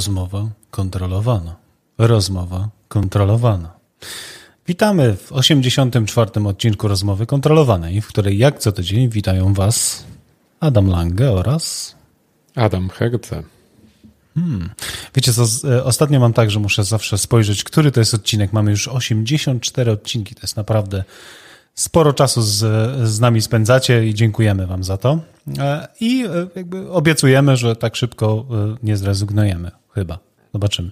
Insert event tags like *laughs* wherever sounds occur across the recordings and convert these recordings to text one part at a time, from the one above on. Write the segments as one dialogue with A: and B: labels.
A: Rozmowa kontrolowana. Rozmowa kontrolowana. Witamy w 84. odcinku Rozmowy Kontrolowanej, w której jak co tydzień witają Was Adam Lange oraz
B: Adam Herce.
A: Hmm. Wiecie co, e, ostatnio mam tak, że muszę zawsze spojrzeć, który to jest odcinek. Mamy już 84 odcinki, to jest naprawdę sporo czasu z, z nami spędzacie i dziękujemy Wam za to. E, I e, jakby obiecujemy, że tak szybko nie zrezygnujemy. Chyba. Zobaczymy.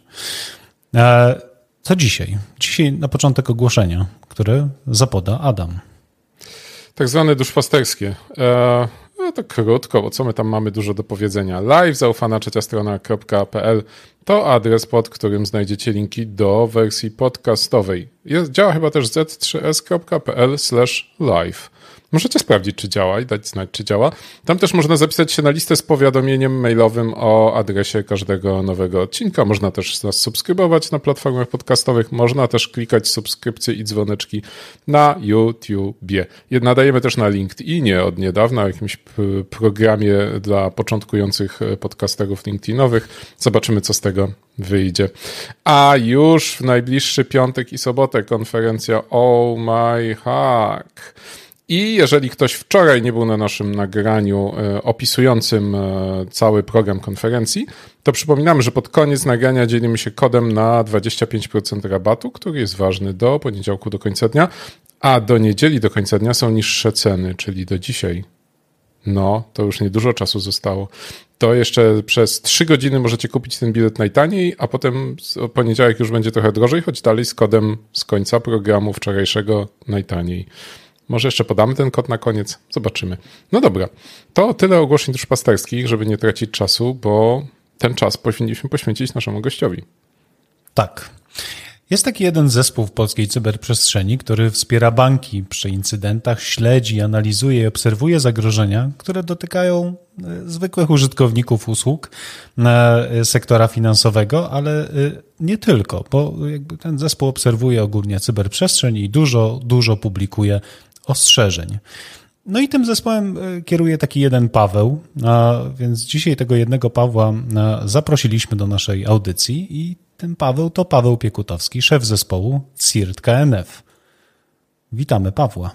A: Co dzisiaj? Dzisiaj na początek ogłoszenia, które zapoda Adam.
B: Tak zwane duszpasterskie. E, no to krótko, bo co my tam mamy dużo do powiedzenia. Live zaufana trzecia strona.pl to adres, pod którym znajdziecie linki do wersji podcastowej. Jest, działa chyba też z3s.pl live. Możecie sprawdzić, czy działa i dać znać, czy działa. Tam też można zapisać się na listę z powiadomieniem mailowym o adresie każdego nowego odcinka. Można też nas subskrybować na platformach podcastowych. Można też klikać subskrypcje i dzwoneczki na YouTubie. Nadajemy też na LinkedInie od niedawna, jakimś programie dla początkujących podcasterów LinkedInowych. Zobaczymy, co z tego wyjdzie. A już w najbliższy piątek i sobotę konferencja Oh My Hack. I jeżeli ktoś wczoraj nie był na naszym nagraniu e, opisującym e, cały program konferencji, to przypominamy, że pod koniec nagrania dzielimy się kodem na 25% rabatu, który jest ważny do poniedziałku do końca dnia, a do niedzieli do końca dnia są niższe ceny, czyli do dzisiaj. No, to już niedużo czasu zostało. To jeszcze przez 3 godziny możecie kupić ten bilet najtaniej, a potem poniedziałek już będzie trochę drożej, choć dalej z kodem z końca programu wczorajszego najtaniej. Może jeszcze podamy ten kod na koniec. Zobaczymy. No dobra. To tyle ogłoszeń duszpasterskich, żeby nie tracić czasu, bo ten czas powinniśmy poświęcić naszemu gościowi.
A: Tak. Jest taki jeden zespół w polskiej cyberprzestrzeni, który wspiera banki przy incydentach, śledzi, analizuje i obserwuje zagrożenia, które dotykają e, zwykłych użytkowników usług e, sektora finansowego, ale e, nie tylko, bo ten zespół obserwuje ogólnie cyberprzestrzeń i dużo, dużo publikuje ostrzeżeń. No i tym zespołem e, kieruje taki jeden Paweł, a więc dzisiaj tego jednego Pawła e, zaprosiliśmy do naszej audycji i ten Paweł to Paweł Piekutowski, szef zespołu CIRT KNF. Witamy Pawła.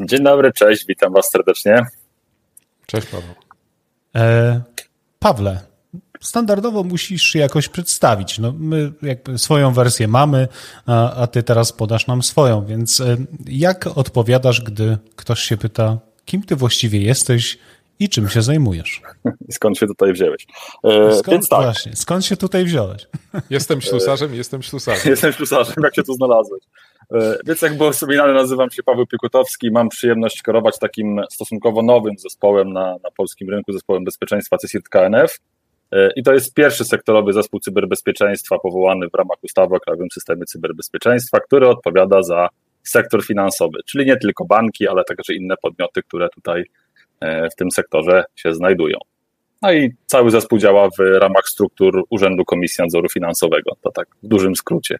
C: Dzień dobry, cześć, witam was serdecznie.
B: Cześć Paweł.
A: E, Pawle, standardowo musisz się jakoś przedstawić. No, my jakby swoją wersję mamy, a, a ty teraz podasz nam swoją, więc e, jak odpowiadasz, gdy ktoś się pyta, kim ty właściwie jesteś i czym się zajmujesz? *laughs*
C: Skąd się tutaj wziąłeś?
A: E, skąd, więc tak. Właśnie, skąd się tutaj wziąłeś? *laughs*
B: Jestem ślusarzem, jestem ślusarzem. *laughs*
C: Jestem ślusarzem, jak się tu znalazłeś? E, więc jak było wspominane, nazywam się Paweł Piekutowski, mam przyjemność kierować takim stosunkowo nowym zespołem na, na polskim rynku, zespołem bezpieczeństwa CSIRT KNF. E, I to jest pierwszy sektorowy zespół cyberbezpieczeństwa powołany w ramach ustawy o Krajowym Systemie Cyberbezpieczeństwa, który odpowiada za sektor finansowy, czyli nie tylko banki, ale także inne podmioty, które tutaj e, w tym sektorze się znajdują. No i cały zespół działa w ramach struktur Urzędu Komisji Nadzoru Finansowego. To tak w dużym skrócie.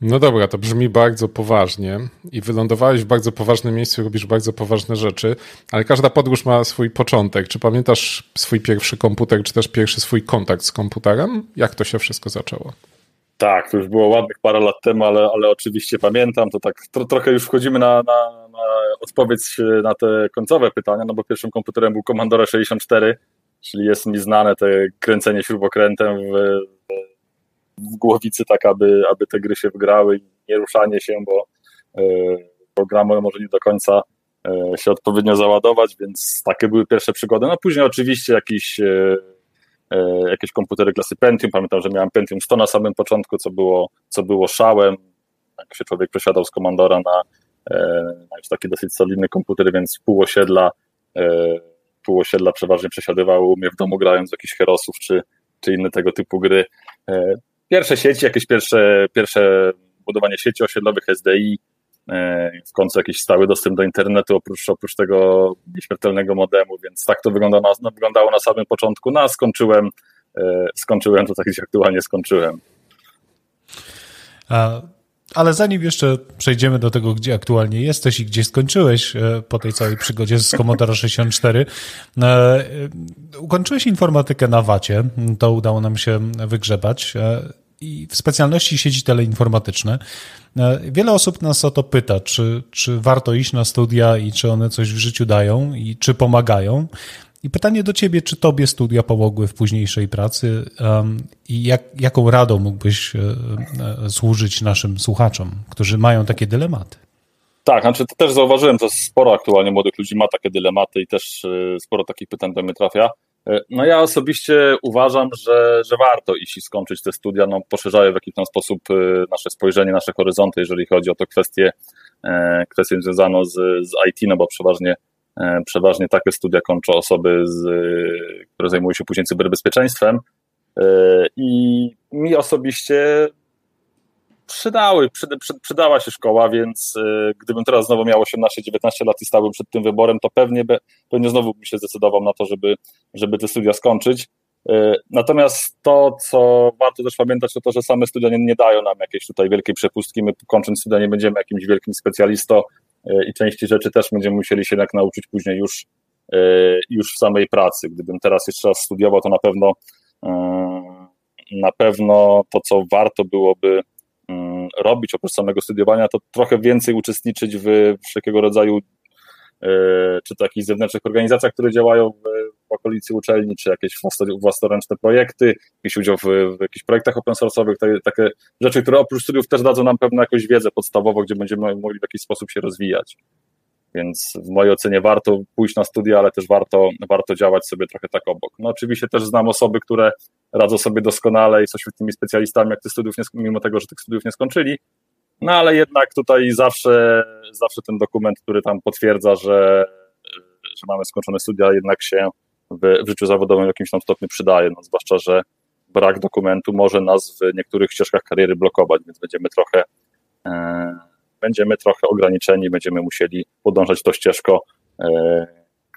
B: No dobra, to brzmi bardzo poważnie i wylądowałeś w bardzo poważnym miejscu, robisz bardzo poważne rzeczy, ale każda podróż ma swój początek. Czy pamiętasz swój pierwszy komputer, czy też pierwszy swój kontakt z komputerem? Jak to się wszystko zaczęło?
C: Tak, to już było ładnych parę lat temu, ale, ale oczywiście pamiętam. To tak tro, trochę już wchodzimy na, na, na odpowiedź na te końcowe pytania, no bo pierwszym komputerem był Commodore 64, czyli jest mi znane te kręcenie śrubokrętem w w głowicy, tak aby, aby te gry się wygrały i nie ruszanie się, bo e, programy może nie do końca e, się odpowiednio załadować, więc takie były pierwsze przygody. No później oczywiście jakiś, e, jakieś komputery klasy Pentium, pamiętam, że miałem Pentium 100 na samym początku, co było, co było szałem, jak się człowiek przesiadał z Commandora na, na już taki dosyć solidny komputer, więc pół osiedla, pół osiedla przeważnie przesiadywało mnie w domu grając w jakichś herosów czy, czy inne tego typu gry pierwsze sieci, jakieś pierwsze, pierwsze budowanie sieci osiedlowych SDI, e, w końcu jakiś stały dostęp do internetu oprócz, oprócz tego nieśmiertelnego modemu, więc tak to na, no, wyglądało na samym początku. No a skończyłem, e, skończyłem to tak, gdzie aktualnie skończyłem.
A: A Ale zanim jeszcze przejdziemy do tego, gdzie aktualnie jesteś i gdzie skończyłeś e, po tej całej przygodzie z Commodore 64, e, ukończyłeś informatykę na Wacie, to udało nam się wygrzebać i w specjalności sieci teleinformatyczne. Wiele osób nas o to pyta, czy, czy warto iść na studia i czy one coś w życiu dają i czy pomagają. I pytanie do ciebie, czy tobie studia pomogły w późniejszej pracy um, i jak, jaką radą mógłbyś e, e, służyć naszym słuchaczom, którzy mają takie dylematy?
C: Tak, znaczy też zauważyłem, że sporo aktualnie młodych ludzi ma takie dylematy i też e, sporo takich pytań do mnie trafia. No ja osobiście uważam, że, że warto iść i skończyć te studia, no poszerzają w jakiś tam sposób nasze spojrzenie, nasze horyzonty, jeżeli chodzi o to kwestie, kwestie związane z, z IT, no bo przeważnie E, przeważnie takie studia kończą osoby, z, które zajmują się później cyberbezpieczeństwem. E, I mi osobiście przydały, przy, przy, przydała się szkoła, więc e, gdybym teraz znowu miał 18-19 lat i stałbym przed tym wyborem, to pewnie, be, pewnie znowu bym się zdecydował na to, żeby, żeby te studia skończyć. Natomiast to, co warto też pamiętać, to to, że same studia nie, nie dają nam jakiejś tutaj wielkiej przepustki. My kończąc studia nie będziemy jakimś wielkim specjalistą, E, i części rzeczy też będziemy musieli się jednak nauczyć później już, e, już w samej pracy. Gdybym teraz jeszcze raz studiował, to na pewno na pewno to, co warto byłoby robić oprócz samego studiowania, to trochę więcej uczestniczyć w wszelkiego rodzaju czy to jakichś zewnętrznych organizacjach, które działają w, w okolicy uczelni, czy jakieś własnoręczne projekty, jakiś udział w, w jakichś projektach open source'owych, takie, takie rzeczy, które oprócz studiów też dadzą nam pewną jakąś wiedzę podstawową, gdzie będziemy mogli w jakiś sposób się rozwijać. Więc w mojej ocenie warto pójść na studia, ale też warto, warto działać sobie trochę tak obok. No oczywiście też znam osoby, które radzą sobie doskonale i są świetnymi specjalistami, jak tych studiów nie, mimo tego, że tych studiów nie skończyli, no ale jednak tutaj zawsze, zawsze ten dokument, który tam potwierdza, że, że mamy skończone studia, jednak się w, w życiu zawodowym w jakimś tam stopniu przydaje, no, zwłaszcza, że brak dokumentu może nas w niektórych ścieżkach kariery blokować, więc będziemy trochę e, będziemy trochę ograniczeni, będziemy musieli podążać tą ścieżką, e,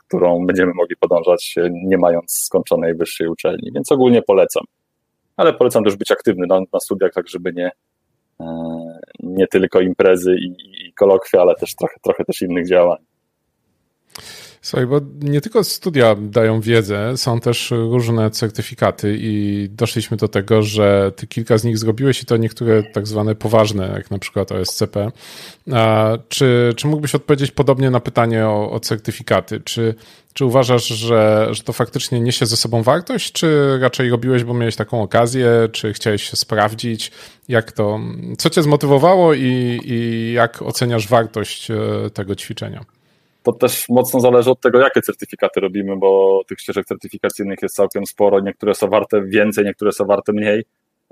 C: którą będziemy mogli podążać e, nie mając skończonej wyższej uczelni, więc ogólnie polecam. Ale polecam też być aktywny na, na studiach, tak żeby nie, e, nie tylko imprezy i, i kolokwia, ale też trochę, trochę też innych działań.
B: Słuchaj, bo nie tylko studia dają wiedzę, są też różne certyfikaty i doszliśmy do tego, że ty kilka z nich zrobiłeś i to niektóre tak zwane poważne, jak na przykład OSCP. Czy, czy mógłbyś odpowiedzieć podobnie na pytanie o, o certyfikaty? Czy, czy uważasz, że, że to faktycznie niesie ze sobą wartość, czy raczej robiłeś, bo miałeś taką okazję, czy chciałeś się sprawdzić? Jak to, co cię zmotywowało i, i jak oceniasz wartość e, tego ćwiczenia?
C: To też mocno zależy od tego, jakie certyfikaty robimy, bo tych ścieżek certyfikacyjnych jest całkiem sporo. Niektóre są warte więcej, niektóre są warte mniej.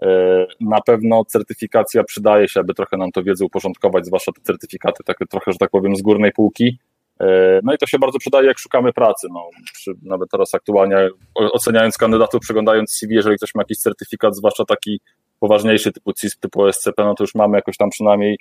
C: E, na pewno certyfikacja przydaje się, aby trochę nam to wiedzę uporządkować, zwłaszcza te certyfikaty takie trochę, że tak powiem, z górnej półki. E, no i to się bardzo przydaje, jak szukamy pracy. No, przy, nawet teraz aktualnie oceniając kandydatów, przeglądając CV, jeżeli ktoś ma jakiś certyfikat, zwłaszcza taki poważniejszy typu CISP, typu SCP, no to już mamy jakoś tam przynajmniej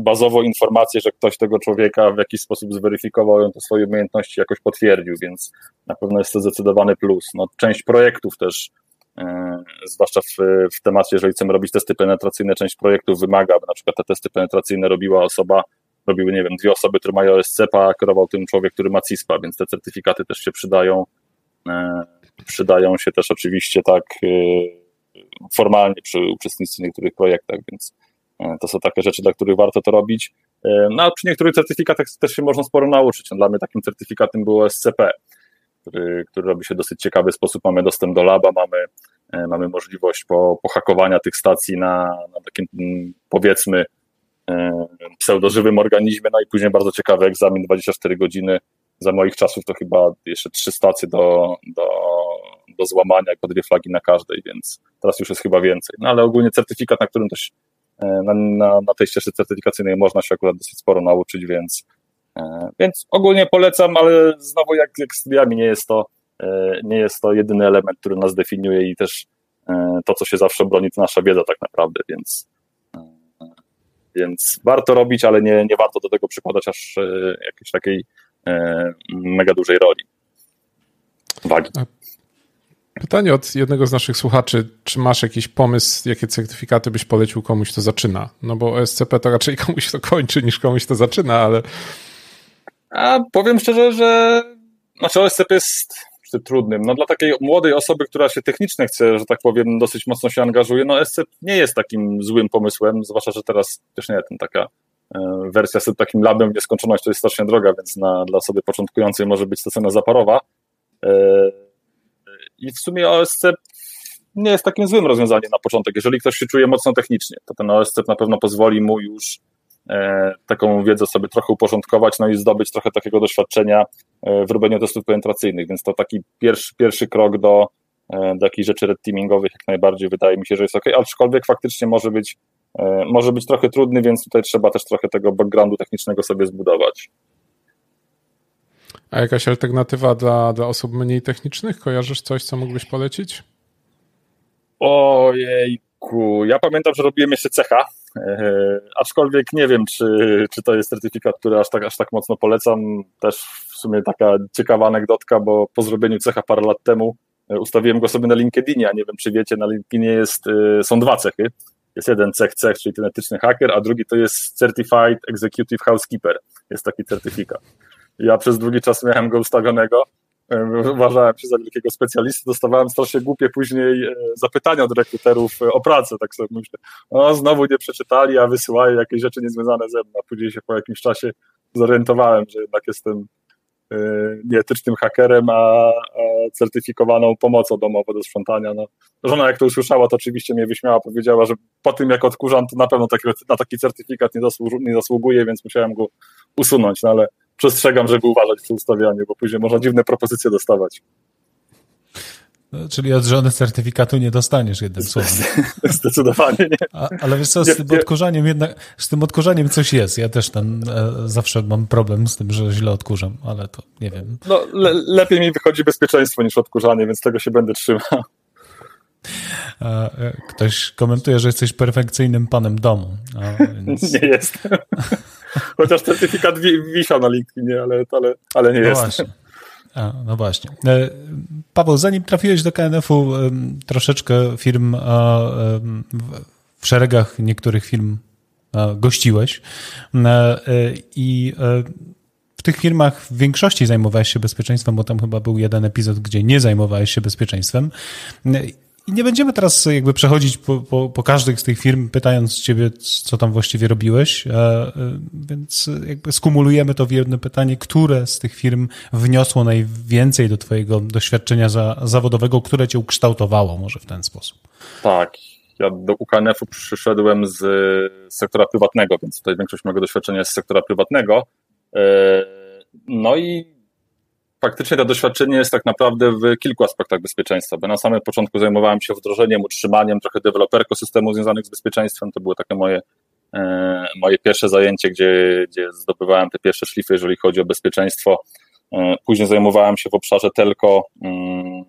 C: bazowo informację, że ktoś tego człowieka w jakiś sposób zweryfikował, on to swoje umiejętności jakoś potwierdził, więc na pewno jest to zdecydowany plus. No, część projektów też, e, zwłaszcza w, w temacie, jeżeli chcemy robić testy penetracyjne, część projektów wymaga, aby na przykład te testy penetracyjne robiła osoba, robiły, nie wiem, dwie osoby, które mają SCP, a kierował tym człowiek, który ma CISPA, więc te certyfikaty też się przydają. E, przydają się też oczywiście tak formalnie przy uczestnictwie w niektórych projektach, więc E, to są takie rzeczy, dla których warto to robić. E, no a przy niektórych certyfikatach też się można sporo nauczyć. No, dla mnie takim certyfikatem było SCP, który, który robi się w dosyć ciekawy sposób. Mamy dostęp do laba, mamy, e, mamy możliwość po, pohakowania tych stacji na, na takim mm, powiedzmy pseudożywym organizmie, no i później bardzo ciekawy egzamin, 24 godziny. Za moich czasów to chyba jeszcze trzy stacje do, do, do złamania i po dwie flagi na każdej, więc teraz już jest chyba więcej. No ale ogólnie certyfikat, na którym E, na, na, na tej ścieżce certyfikacyjnej można się akurat dosyć sporo nauczyć, więc, e, więc ogólnie polecam, ale znowu jak, jak studiami nie jest to e, nie jest to jedyny element, który nas definiuje i też to, co się zawsze broni, to nasza wiedza tak naprawdę, więc więc warto robić, ale nie, nie warto do tego przykładać aż jakiejś takiej mega dużej roli. Wagi.
B: Pytanie od jednego z naszych słuchaczy, czy masz jakiś pomysł, jakie certyfikaty byś polecił komuś, kto zaczyna? No bo OSCP to raczej *laughs* komuś to kończy, niż komuś to zaczyna, ale...
C: A powiem szczerze, że znaczy OSCP jest trudnym. No dla takiej młodej osoby, która się technicznie chce, że tak powiem, dosyć mocno się angażuje, no SCP nie jest takim złym pomysłem, zwłaszcza, że teraz też nie wiem, taka e, wersja z takim labem nieskończoność to jest strasznie droga, więc na, dla osoby początkującej może być to cena zaparowa. I w sumie OSC nie jest takim złym rozwiązaniem na początek. Jeżeli ktoś się czuje mocno technicznie, to ten OSC na pewno pozwoli mu już E, taką wiedzę sobie trochę uporządkować, no i zdobyć trochę takiego doświadczenia e, w robieniu testów penetracyjnych, więc to taki pierwszy, pierwszy krok do, e, do jakichś rzeczy red teamingowych jak najbardziej wydaje mi się, że jest ok, aczkolwiek faktycznie może być, może być trochę trudny, więc tutaj trzeba też trochę tego backgroundu technicznego sobie zbudować.
B: A jakaś alternatywa dla, dla osób mniej technicznych? Kojarzysz coś, co mógłbyś polecić?
C: Ojejku, ja pamiętam, że robiłem jeszcze cecha E, aczkolwiek nie wiem, czy, czy to jest certyfikat, który aż tak, aż tak mocno polecam. Też w sumie taka ciekawa anegdotka, bo po zrobieniu cecha parę lat temu e, ustawiłem go sobie na LinkedInie, a nie wiem, czy wiecie, na LinkedInie jest, e, są dwa cechy. Jest jeden cech, cech, czyli ten etyczny haker, a drugi to jest Certified Executive Housekeeper. Jest taki certyfikat. Ja przez długi czas miałem go ustawionego. Uważałem się za wielkiego specjalisty, dostawałem strasznie głupie później e, zapytania od rekruterów e, o pracę, tak sobie myślę, no znowu nie przeczytali, a wysyłają jakieś rzeczy niezwiązane ze mną, później się po jakimś czasie zorientowałem, że jednak jestem e, nieetycznym hakerem, a, certyfikowaną pomocą domową do sprzątania. No, żona jak to usłyszała, to oczywiście mnie wyśmiała, powiedziała, że po tym jak odkurzam, to na pewno na taki certyfikat nie, zasług, nie zasługuje, więc musiałem go usunąć, no ale przestrzegam, żeby uważać przy ustawianiu, bo później można dziwne propozycje dostawać.
A: No, czyli od żony certyfikatu nie dostaniesz jednym słowem. *laughs*
C: Zdecydowanie nie.
A: A, ale wiesz co, z tym odkurzaniem jednak, z tym odkurzaniem coś jest. Ja też tam e, zawsze mam problem z tym, że źle odkurzam, ale to nie wiem.
C: No, le, lepiej mi wychodzi bezpieczeństwo niż odkurzanie, więc tego się będę trzymał.
A: E, ktoś komentuje, że jesteś perfekcyjnym panem domu. *laughs*
C: Więc... Nie jestem. *laughs* Chociaż certyfikat wi wisiał na LinkedInie, ale, ale, ale nie no jest.
A: Właśnie. A, no właśnie. E, Paweł, zanim trafiłeś do KNF-u, troszeczkę firm w szeregach niektórych firm gościłeś e, i e, w tych firmach w większości zajmowałeś się bezpieczeństwem, bo tam chyba był jeden epizod, gdzie nie zajmowałeś się bezpieczeństwem. I nie będziemy teraz jakby przechodzić po, po, po każdej z tych firm, pytając ciebie, co tam właściwie robiłeś, e, e, więc jakby skumulujemy to w jedno pytanie, które z tych firm wniosło najwięcej do twojego doświadczenia za, zawodowego, które cię ukształtowało może w ten sposób?
C: Tak, ja do UKNF-u przyszedłem z sektora prywatnego, więc tutaj większość mojego doświadczenia jest z sektora prywatnego. E, no i faktycznie to doświadczenie jest tak naprawdę w kilku aspektach bezpieczeństwa, bo na samym początku zajmowałem się wdrożeniem, utrzymaniem, trochę deweloperko systemów związanych z bezpieczeństwem. To było takie moje, e, moje pierwsze zajęcie, gdzie, gdzie zdobywałem te pierwsze szlify, jeżeli chodzi o bezpieczeństwo. E, później zajmowałem się w obszarze telco, mm,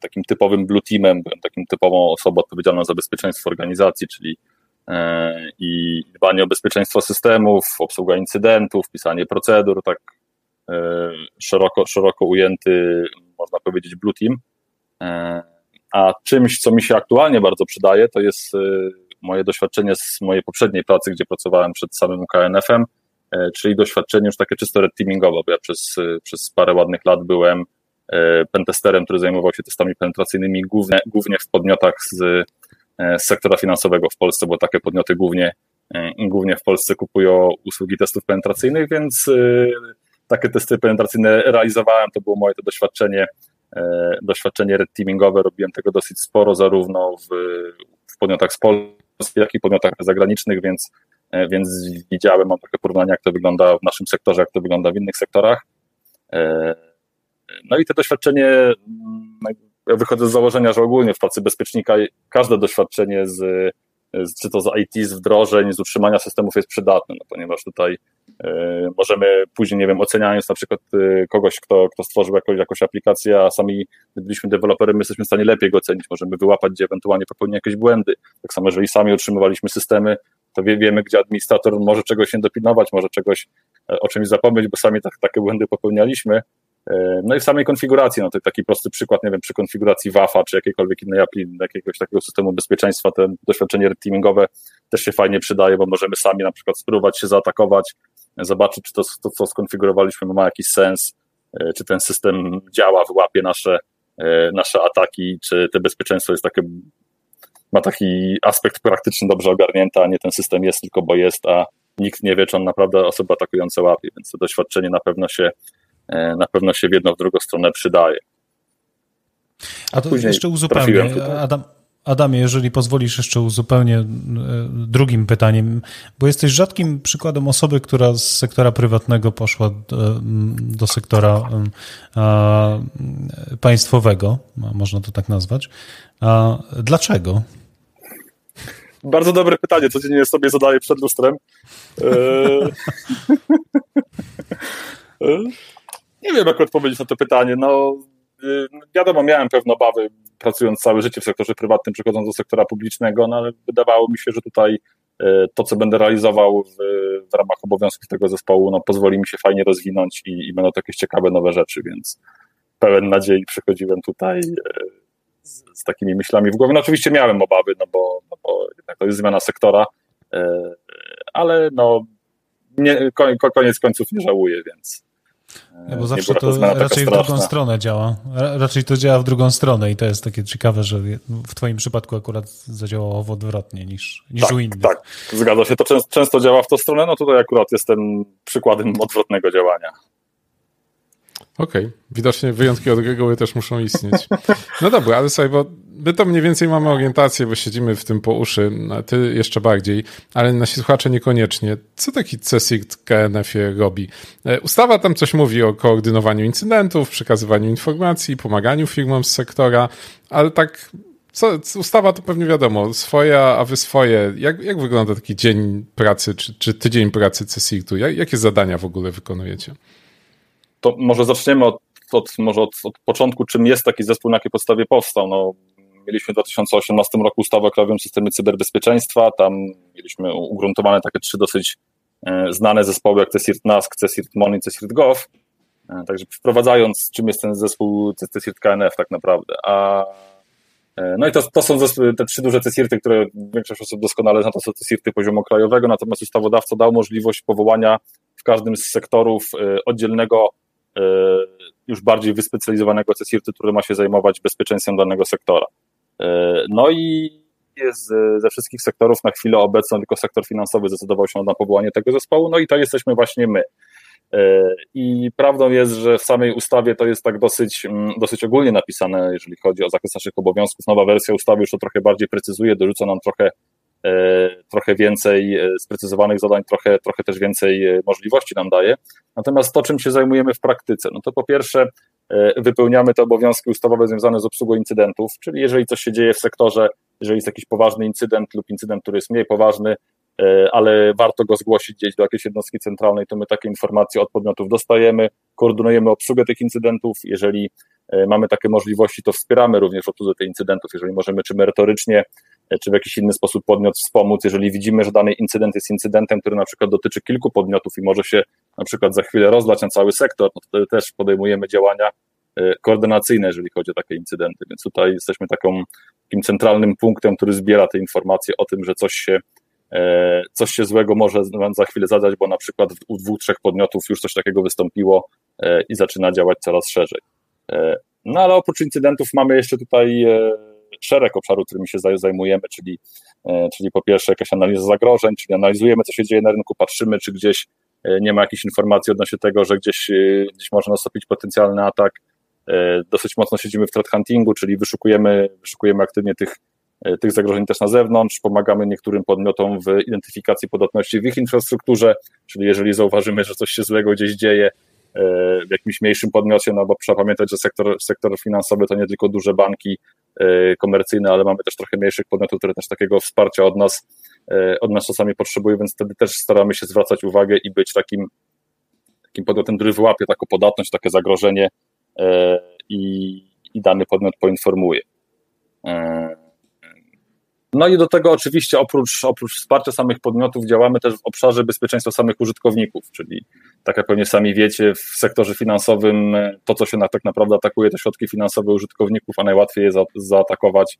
C: takim typowym blue teamem, byłem takim typową osobą odpowiedzialną za bezpieczeństwo organizacji, czyli e, i dbanie o bezpieczeństwo systemów, obsługa incydentów, pisanie procedur, tak szeroko, szeroko ujęty, można powiedzieć, blue team. E, a czymś, co mi się aktualnie bardzo przydaje, to jest e, moje doświadczenie z mojej poprzedniej pracy, gdzie pracowałem przed samym KNF-em, czyli doświadczenie już takie czysto red teamingowe, bo ja przez, przez parę ładnych lat byłem pentesterem, który zajmował się testami penetracyjnymi głównie, głównie w podmiotach z, z sektora finansowego w Polsce, bo takie podmioty głównie, głównie w Polsce kupują usługi testów penetracyjnych, więc takie testy penetracyjne realizowałem, to było moje to doświadczenie, e, doświadczenie red teamingowe, robiłem tego dosyć sporo, zarówno w, w podmiotach z Polski, jak i podmiotach zagranicznych, więc, e, więc widziałem, mam takie porównanie, jak to wygląda w naszym sektorze, jak to wygląda w innych sektorach. E, no i to doświadczenie, mm, ja wychodzę z założenia, że ogólnie w pracy bezpiecznika każde doświadczenie z, czy to z IT, z wdrożeń, z utrzymania systemów jest przydatne, no ponieważ tutaj możemy później, nie wiem, oceniając na przykład e, kogoś, kto, kto stworzył jakąś, jakąś aplikację, a sami byliśmy deweloperem, my jesteśmy w stanie lepiej go ocenić, możemy wyłapać, gdzie ewentualnie popełni jakieś błędy. Tak samo, jeżeli sami otrzymywaliśmy systemy, to wie, wiemy, gdzie administrator może czegoś nie dopilnować, może czegoś e, o czymś zapomnieć, bo sami tak, takie błędy popełnialiśmy. No i w samej konfiguracji, no to taki prosty przykład, nie wiem, przy konfiguracji WAFA czy jakiejkolwiek innej API, jakiegoś takiego systemu bezpieczeństwa, te doświadczenie teamingowe też się fajnie przydaje, bo możemy sami na przykład spróbować się zaatakować, zobaczyć, czy to, to co skonfigurowaliśmy ma jakiś sens, czy ten system działa, wyłapie nasze, nasze ataki, czy to bezpieczeństwo jest takie, ma taki aspekt praktyczny dobrze ogarnięty, a nie ten system jest tylko bo jest, a nikt nie wie, czy on naprawdę osoby atakujące łapie, więc to doświadczenie na pewno się E, na pewno się w jedną, w drugą stronę przydaje.
A: A to Później jeszcze uzupełnię. Adam, Adamie, jeżeli pozwolisz, jeszcze uzupełnię e, drugim pytaniem, bo jesteś rzadkim przykładem osoby, która z sektora prywatnego poszła do, do sektora a, państwowego, można to tak nazwać. A, dlaczego?
C: Bardzo dobre pytanie, codziennie sobie zadaję przed lustrem. *laughs* E, Nie wiem, jak odpowiedzieć na to pytanie. No, wiadomo, miałem pewne obawy, pracując całe życie w sektorze prywatnym, przechodząc do sektora publicznego, no ale wydawało mi się, że tutaj y, to, co będę realizował w, w ramach obowiązków tego zespołu, no, pozwoli mi się fajnie rozwinąć i, i będą to jakieś ciekawe nowe rzeczy, więc pełen nadziei przychodziłem tutaj y, z, z takimi myślami w głowie. No oczywiście miałem obawy, no bo, no bo to jest zmiana sektora, ale no nie, koniec końców nie żałuję, więc
A: nie, bo zawsze to raczej w drugą stronę działa. Raczej to działa w drugą stronę i to jest takie ciekawe, że w twoim przypadku akurat zadziałało odwrotnie niż, niż
C: tak,
A: u innych.
C: Tak, zgadza się. To często, często działa w tą stronę, no tutaj akurat jestem przykładem odwrotnego działania.
B: Okej, okay. widocznie wyjątki od reguły też muszą istnieć. No dobra, ale sobie, bo my to mniej więcej mamy orientację, bo siedzimy w tym po uszy, a ty jeszcze bardziej, ale nasi słuchacze niekoniecznie. Co taki CSIRT KNF robi? E, ustawa tam coś mówi o koordynowaniu incydentów, przekazywaniu informacji, pomaganiu firmom z sektora, ale tak co, ustawa to pewnie wiadomo, swoja, a wy swoje. Jak, jak wygląda taki dzień pracy, czy, czy tydzień pracy CSIRT-u? Jak, jakie zadania w ogóle wykonujecie?
C: To może zaczniemy od, od może od, od, początku, czym jest taki zespół, na jakiej podstawie powstał. No, mieliśmy w 2018 roku ustawę o krajowym systemie cyberbezpieczeństwa. Tam mieliśmy ugruntowane takie trzy dosyć e, znane zespoły, jak CSIRT NASK, CSIRT MON i CSIRT GOV. E, także wprowadzając, czym jest ten zespół CSIRT KNF tak naprawdę. A e, no i to, to są te trzy duże CSIRTy, które większość osób doskonale zna, to są CSIRTy poziomu krajowego, natomiast ustawodawca dał możliwość powołania w każdym z sektorów oddzielnego już bardziej wyspecjalizowanego CSIRT-u, który ma się zajmować bezpieczeństwem danego sektora. E, no i jest ze wszystkich sektorów na chwilę obecną tylko sektor finansowy zdecydował się na powołanie tego zespołu, no i to jesteśmy właśnie my. E, I prawdą jest, że w samej ustawie to jest tak dosyć, mm, dosyć ogólnie napisane, jeżeli chodzi o zakres naszych obowiązków. Nowa wersja ustawy już to trochę bardziej precyzuje, dorzuca nam trochę, e, trochę więcej sprecyzowanych zadań, trochę, trochę też więcej możliwości nam daje. Natomiast to, czym się zajmujemy w praktyce, no to po pierwsze wypełniamy te obowiązki ustawowe związane z obsługą incydentów, czyli jeżeli coś się dzieje w sektorze, jeżeli jest jakiś poważny incydent lub incydent, który jest mniej poważny, e, ale warto go zgłosić gdzieś do jakiejś jednostki centralnej, to my takie informacje od podmiotów dostajemy, koordynujemy obsługę tych incydentów. Jeżeli e, mamy takie możliwości, to wspieramy również obsługę tych incydentów, jeżeli możemy, czy merytorycznie, czy w jakiś inny sposób podmiot wspomóc. Jeżeli widzimy, że dany incydent jest incydentem, który na przykład dotyczy kilku podmiotów i może się na przykład za chwilę rozlać na cały sektor, no to wtedy też podejmujemy działania e, koordynacyjne, jeżeli chodzi o takie incydenty. Więc tutaj jesteśmy taką, takim centralnym punktem, który zbiera te informacje o tym, że coś się, e, coś się złego może za chwilę zadać, bo na przykład u dwóch, trzech podmiotów już coś takiego wystąpiło e, i zaczyna działać coraz szerzej. No ale oprócz incydentów mamy jeszcze tutaj szereg obszarów, którymi się zajmujemy, czyli, czyli po pierwsze jakaś analiza zagrożeń, czyli analizujemy, co się dzieje na rynku, patrzymy, czy gdzieś nie ma jakichś informacji odnośnie tego, że gdzieś, e, gdzieś może nastąpić potencjalny atak. Dosyć mocno siedzimy w threat huntingu, czyli wyszukujemy, wyszukujemy aktywnie tych, tych zagrożeń też na zewnątrz, pomagamy niektórym podmiotom w identyfikacji podatności w ich infrastrukturze, czyli jeżeli zauważymy, że coś się złego gdzieś dzieje, w jakimś mniejszym podmiocie, no bo trzeba pamiętać, że sektor, sektor finansowy to nie tylko duże banki e, komercyjne, ale mamy też trochę mniejszych podmiotów, które też takiego wsparcia od nas, e, od nas czasami potrzebują, więc wtedy też staramy się zwracać uwagę i być takim, takim podmiotem, który wyłapie taką podatność, takie zagrożenie e, i, i dany podmiot poinformuje. No i do tego oczywiście oprócz, oprócz wsparcia samych podmiotów działamy też w obszarze bezpieczeństwa samych użytkowników, czyli tak jak pewnie sami wiecie, w sektorze finansowym to, co się na, tak naprawdę atakuje, to środki finansowe użytkowników, a najłatwiej je za, zaatakować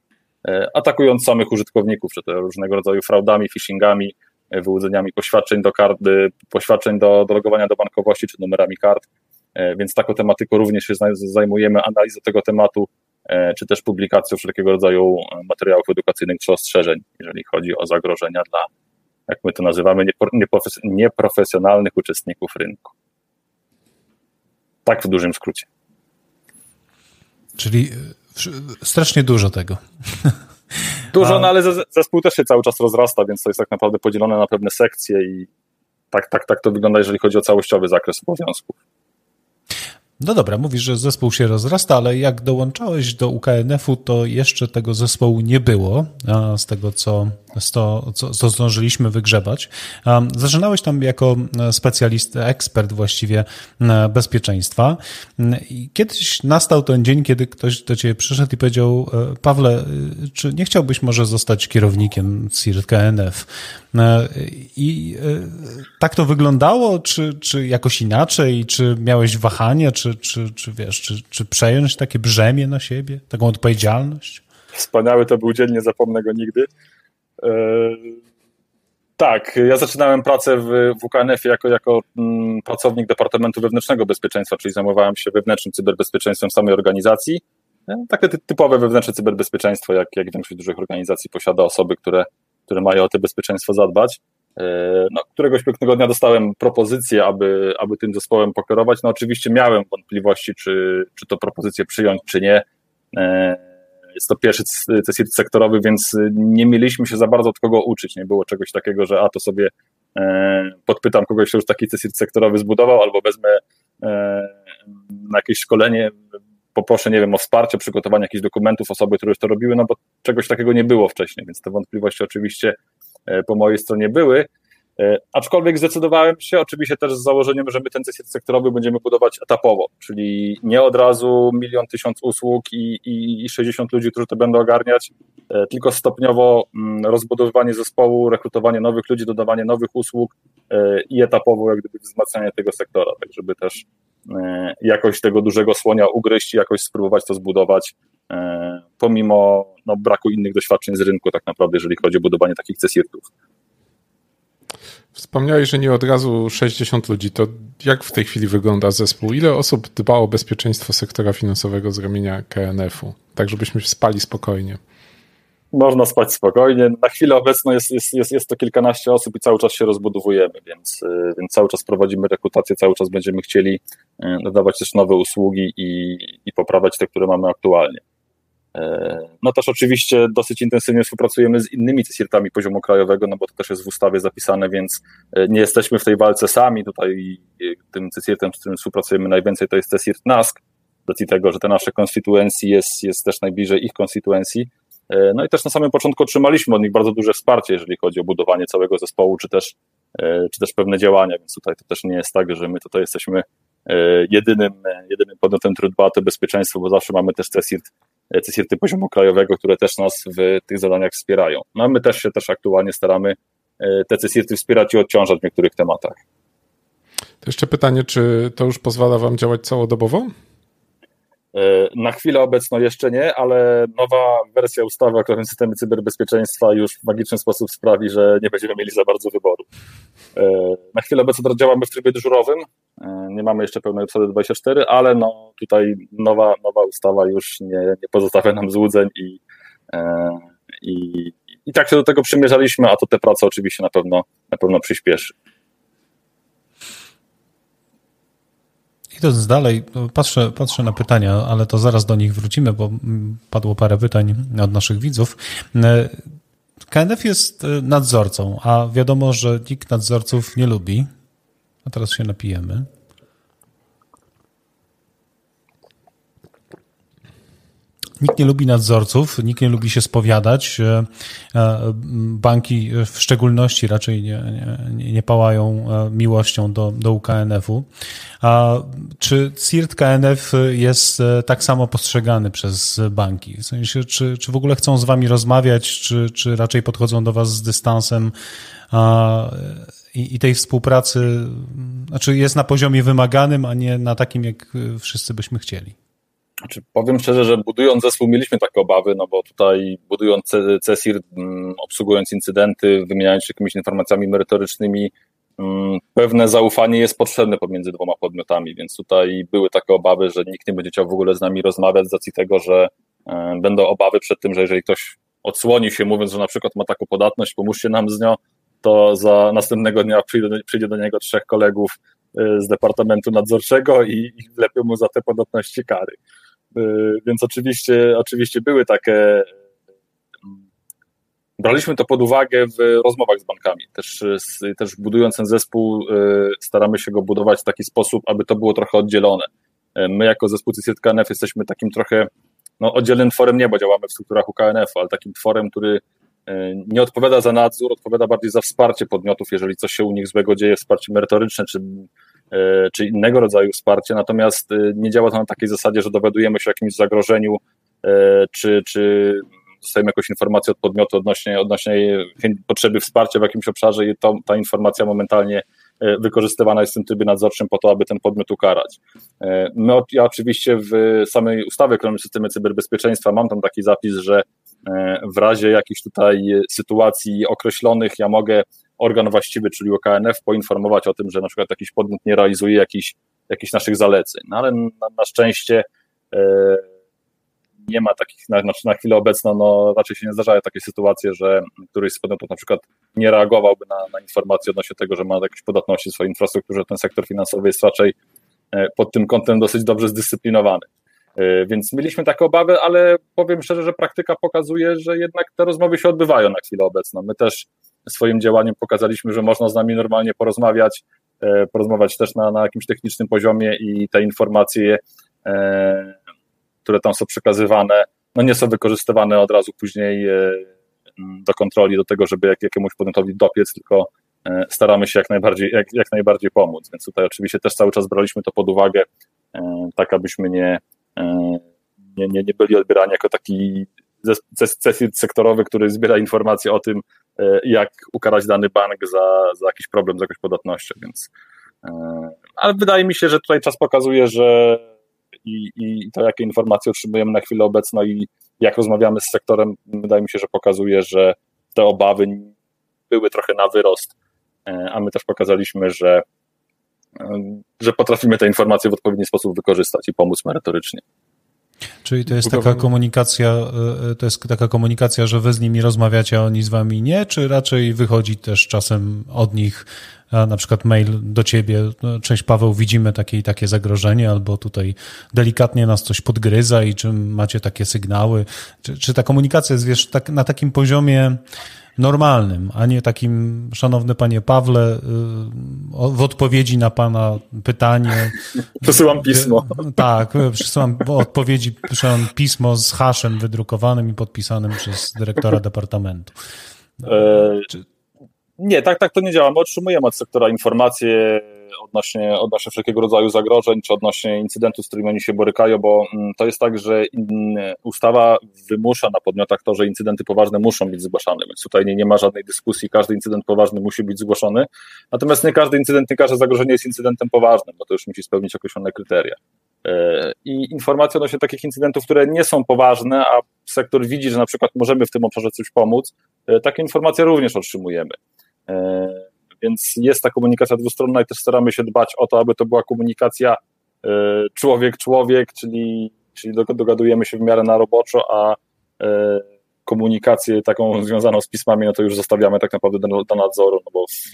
C: atakując samych użytkowników, czy to różnego rodzaju fraudami, phishingami, wyłudzeniami poświadczeń do karty, poświadczeń do, do logowania do bankowości, czy numerami kart. E, więc taką tematyką również się zajmujemy, analizą tego tematu, e, czy też publikacją wszelkiego rodzaju materiałów edukacyjnych czy ostrzeżeń, jeżeli chodzi o zagrożenia dla, jak my to nazywamy, nieprofesjonalnych uczestników rynku. Tak w dużym skrócie.
A: Czyli e, strasznie dużo tego. *laughs*
C: Dużo, no ale zespół też się cały czas rozrasta, więc to jest tak naprawdę podzielone na pewne sekcje i tak, tak, tak to wygląda, jeżeli chodzi o całościowy zakres obowiązków.
A: No dobra, mówisz, że zespół się rozrasta, ale jak dołączałeś do UKNF-u, to jeszcze tego zespołu nie było, z tego co, co, co zdążyliśmy wygrzebać. Zaczynałeś tam jako specjalista, ekspert właściwie bezpieczeństwa. I kiedyś nastał ten dzień, kiedy ktoś do ciebie przyszedł i powiedział, e, Pawle, czy nie chciałbyś może zostać kierownikiem CIRT KNF? E, I e, tak to wyglądało, czy, czy jakoś inaczej, czy miałeś wahania, czy, czy, czy wiesz, czy, czy przejąć takie brzemię na siebie, taką odpowiedzialność?
C: Wspaniały to był dzień, nie zapomnę go nigdy. E, tak, ja zaczynałem pracę w WKNF jako, jako mm, pracownik Departamentu Wewnętrznego Bezpieczeństwa, czyli zajmowałem się wewnętrznym cyberbezpieczeństwem samej organizacji. Takie typowe wewnętrzne cyberbezpieczeństwo, jak, jak większość dużych organizacji posiada osoby, które które mają o to bezpieczeństwo zadbać. E, no, któregoś pięknego dnia dostałem propozycję, aby, aby tym zespołem pokierować. No oczywiście miałem wątpliwości, czy, czy to propozycję przyjąć, czy nie. E, jest to pierwszy CSIRT sektorowy, więc nie mieliśmy się za bardzo od kogo uczyć. Nie było czegoś takiego, że a to sobie e, podpytam kogoś, kto już taki CSIRT sektorowy zbudował, albo wezmę na jakieś szkolenie, poproszę, nie wiem, o wsparcie, przygotowanie jakichś dokumentów osoby, które już to robiły, no bo czegoś takiego nie było wcześniej, więc te wątpliwości oczywiście po mojej stronie były. E, aczkolwiek zdecydowałem się, oczywiście też z założeniem, że my ten sektorowy będziemy budować etapowo, czyli nie od razu milion, tysiąc usług i, i, i 60 ludzi, którzy to będą ogarniać, e, tylko stopniowo mm, rozbudowywanie zespołu, rekrutowanie nowych ludzi, dodawanie nowych usług i etapowo jak gdyby wzmacnianie tego sektora, tak żeby też E, jakoś tego dużego słonia ugryźć i jakoś spróbować to zbudować, e, pomimo no, braku innych doświadczeń z rynku, tak naprawdę, jeżeli chodzi o budowanie takich cesirtów.
B: Wspomniałeś, że nie od razu 60 ludzi. To jak w tej chwili wygląda zespół? Ile osób dba o bezpieczeństwo sektora finansowego z ramienia KNF-u? Tak, żebyśmy spali spokojnie
C: można spać spokojnie. Na chwilę obecną jest, jest, jest, jest to kilkanaście osób i cały czas się rozbudowujemy, więc, y, więc cały czas prowadzimy rekrutację, cały czas będziemy chcieli y, dodawać też nowe usługi i, i poprawiać te, które mamy aktualnie. Y, no też oczywiście dosyć intensywnie współpracujemy z innymi CSIRT-ami poziomu krajowego, no bo to też jest w ustawie zapisane, więc nie jesteśmy w tej walce sami. Tutaj tym CSIRT-em, z którym współpracujemy najwięcej, to jest CSIRT NASK, z racji tego, że te nasze konstytuencji jest, jest też najbliżej ich konstytuencji, E, no i też na samym początku otrzymaliśmy od nich bardzo duże wsparcie, jeżeli chodzi o budowanie całego zespołu, czy też, e, czy też pewne działania, więc tutaj to też nie jest tak, że my tutaj jesteśmy e, jedynym, jedynym podmiotem, który dba o to bezpieczeństwo, bo zawsze mamy też CSIRT, CSIRTy poziomu krajowego, które też nas w tych zadaniach wspierają. No my też się też aktualnie staramy te CSIRTy wspierać i odciążać w niektórych tematach.
B: To jeszcze pytanie, czy to już pozwala Wam działać całodobowo?
C: E, na chwilę obecną jeszcze nie, ale nowa wersja ustawy o krajowym systemie cyberbezpieczeństwa już w magiczny sposób sprawi, że nie będziemy mieli za bardzo wyboru. E, na chwilę obecną działamy w trybie dyżurowym, e, nie mamy jeszcze pełnej obsady 24, ale no tutaj nowa, nowa ustawa już nie, nie pozostawia nam złudzeń i, i, i tak się do tego przymierzaliśmy, a to te prace oczywiście na pewno, na pewno przyspieszy.
A: Idąc dalej, patrzę, patrzę na pytania, ale to zaraz do nich wrócimy, bo padło parę pytań od naszych widzów. KNF jest nadzorcą, a wiadomo, że nikt nadzorców nie lubi. A teraz się napijemy. Nikt nie lubi nadzorców, nikt nie lubi się spowiadać. E, e, banki w szczególności raczej nie, nie, nie pałają e, miłością do, do UKNF-u. A czy CIRT KNF jest tak samo postrzegany przez banki? W sensie, czy, czy w ogóle chcą z wami rozmawiać, czy, czy raczej podchodzą do was z dystansem? A, i, i tej współpracy, znaczy jest na poziomie wymaganym, a nie na takim, jak wszyscy byśmy chcieli?
C: Znaczy, powiem szczerze, że budując zespół mieliśmy takie obawy, no bo tutaj budując CESIR, mm, obsługując incydenty, wymieniając się jakimiś informacjami merytorycznymi, mm, pewne zaufanie jest potrzebne pomiędzy dwoma podmiotami, więc tutaj były takie obawy, że nikt nie będzie chciał w ogóle z nami rozmawiać z racji tego, że e, będą obawy przed tym, że jeżeli ktoś odsłoni się mówiąc, że na przykład ma taką podatność, pomóżcie nam z nią, to za następnego dnia przyjdzie, do niego trzech kolegów e, z Departamentu Nadzorczego i, i mu za te podatności kary. E, więc oczywiście, oczywiście były takie. Mm, braliśmy to pod uwagę w rozmowach z bankami. Też, też budując ten zespół, e, staramy się go budować w taki sposób, aby to było trochę oddzielone. My, jako zespół CCKNF, jesteśmy takim trochę no, oddzielnym tworem nie, bo działamy w strukturach UKNF, ale takim tworem, który nie odpowiada za nadzór, odpowiada bardziej za wsparcie podmiotów, jeżeli coś się u nich złego dzieje, wsparcie merytoryczne czy, czy innego rodzaju wsparcie, natomiast e, nie działa to na takiej zasadzie, że dowiadujemy się o jakimś zagrożeniu, czy, czy dostajemy jakąś informację od podmiotu odnośnie, odnośnie potrzeby wsparcia w jakimś obszarze i to, ta informacja momentalnie wykorzystywana jest w tym trybie nadzorczym po to, aby ten podmiot ukarać. My, ja oczywiście w samej ustawie o systemie cyberbezpieczeństwa mam tam taki zapis, że E, w razie jakichś tutaj sytuacji określonych ja mogę organ właściwy, czyli OKNF, poinformować o tym, że na przykład jakiś podmiot nie realizuje jakichś, jakichś naszych zaleceń. No ale na, na szczęście e, nie ma takich, na, na chwilę obecną no, raczej się nie zdarzają takie sytuacje, że któryś z podmiotów na przykład nie reagowałby na, na informacje odnośnie tego, że ma jakieś podatności w swojej infrastrukturze, ten sektor finansowy jest raczej e, pod tym kątem dosyć dobrze zdyscyplinowany. E, więc mieliśmy takie obawy, ale powiem szczerze, że praktyka pokazuje, że jednak te rozmowy się odbywają na chwilę obecną. My też swoim działaniem pokazaliśmy, że można z nami normalnie porozmawiać, e, porozmawiać też na, na jakimś technicznym poziomie i te informacje, e, które tam są przekazywane, no nie są wykorzystywane od razu później do kontroli, do tego, żeby jak, jakiemuś podmiotowi dopiec, tylko staramy się jak najbardziej, jak, jak najbardziej pomóc. Więc tutaj oczywiście też cały czas braliśmy to pod uwagę, tak abyśmy nie, E, nie, nie, nie byli odbierani jako taki CESID sektorowy, który zbiera informacje o tym, e, jak ukarać dany bank za, za jakiś problem z jakąś podatnością, więc e, ale wydaje mi się, że tutaj czas pokazuje, że i, i to, jakie informacje otrzymujemy na chwilę obecną i jak rozmawiamy z sektorem, wydaje mi się, że pokazuje, że te obawy były trochę na wyrost, a my też pokazaliśmy, że że potrafimy te informacje w odpowiedni sposób wykorzystać i pomóc merytorycznie.
A: Czyli to jest taka komunikacja, e, to jest taka komunikacja, że wy z nimi rozmawiacie, a oni z wami nie, czy raczej wychodzi też czasem od nich na przykład mail do ciebie, no, cześć Paweł, widzimy takie i takie zagrożenie, albo tutaj delikatnie nas coś podgryza i czy macie takie sygnały, czy, czy ta komunikacja jest wiesz, tak, na takim poziomie normalnym, a nie takim, szanowny panie Pawle, y, w odpowiedzi na pana pytanie. *laughs*
C: Przesyłam pismo.
A: Tak, przesyłam odpowiedzi, przesyłam pismo z haszem wydrukowanym i podpisanym przez dyrektora *laughs* departamentu.
C: E, nie, tak, tak to nie działa. My otrzymujemy od sektora informacje odnośnie, odnośnie wszelkiego rodzaju zagrożeń, czy odnośnie incydentów, z którymi oni się borykają, bo mm, to jest tak, że ustawa wymusza na podmiotach to, że incydenty poważne muszą być zgłaszane, więc tutaj nie, nie ma żadnej dyskusji, każdy incydent poważny musi być zgłoszony, natomiast nie każdy incydent, nie każde zagrożenie jest incydentem poważnym, bo to już musi spełnić określone kryteria. E, I informacje odnośnie takich incydentów, które nie są poważne, a sektor widzi, że na przykład możemy w tym obszarze coś pomóc, e, takie informacje również otrzymujemy. E, więc jest ta komunikacja dwustronna i też staramy się dbać o to, aby to była komunikacja człowiek-człowiek, czyli, czyli dogadujemy się w miarę na roboczo, a komunikację taką związaną z pismami, no to już zostawiamy tak naprawdę do, do nadzoru, no bo w,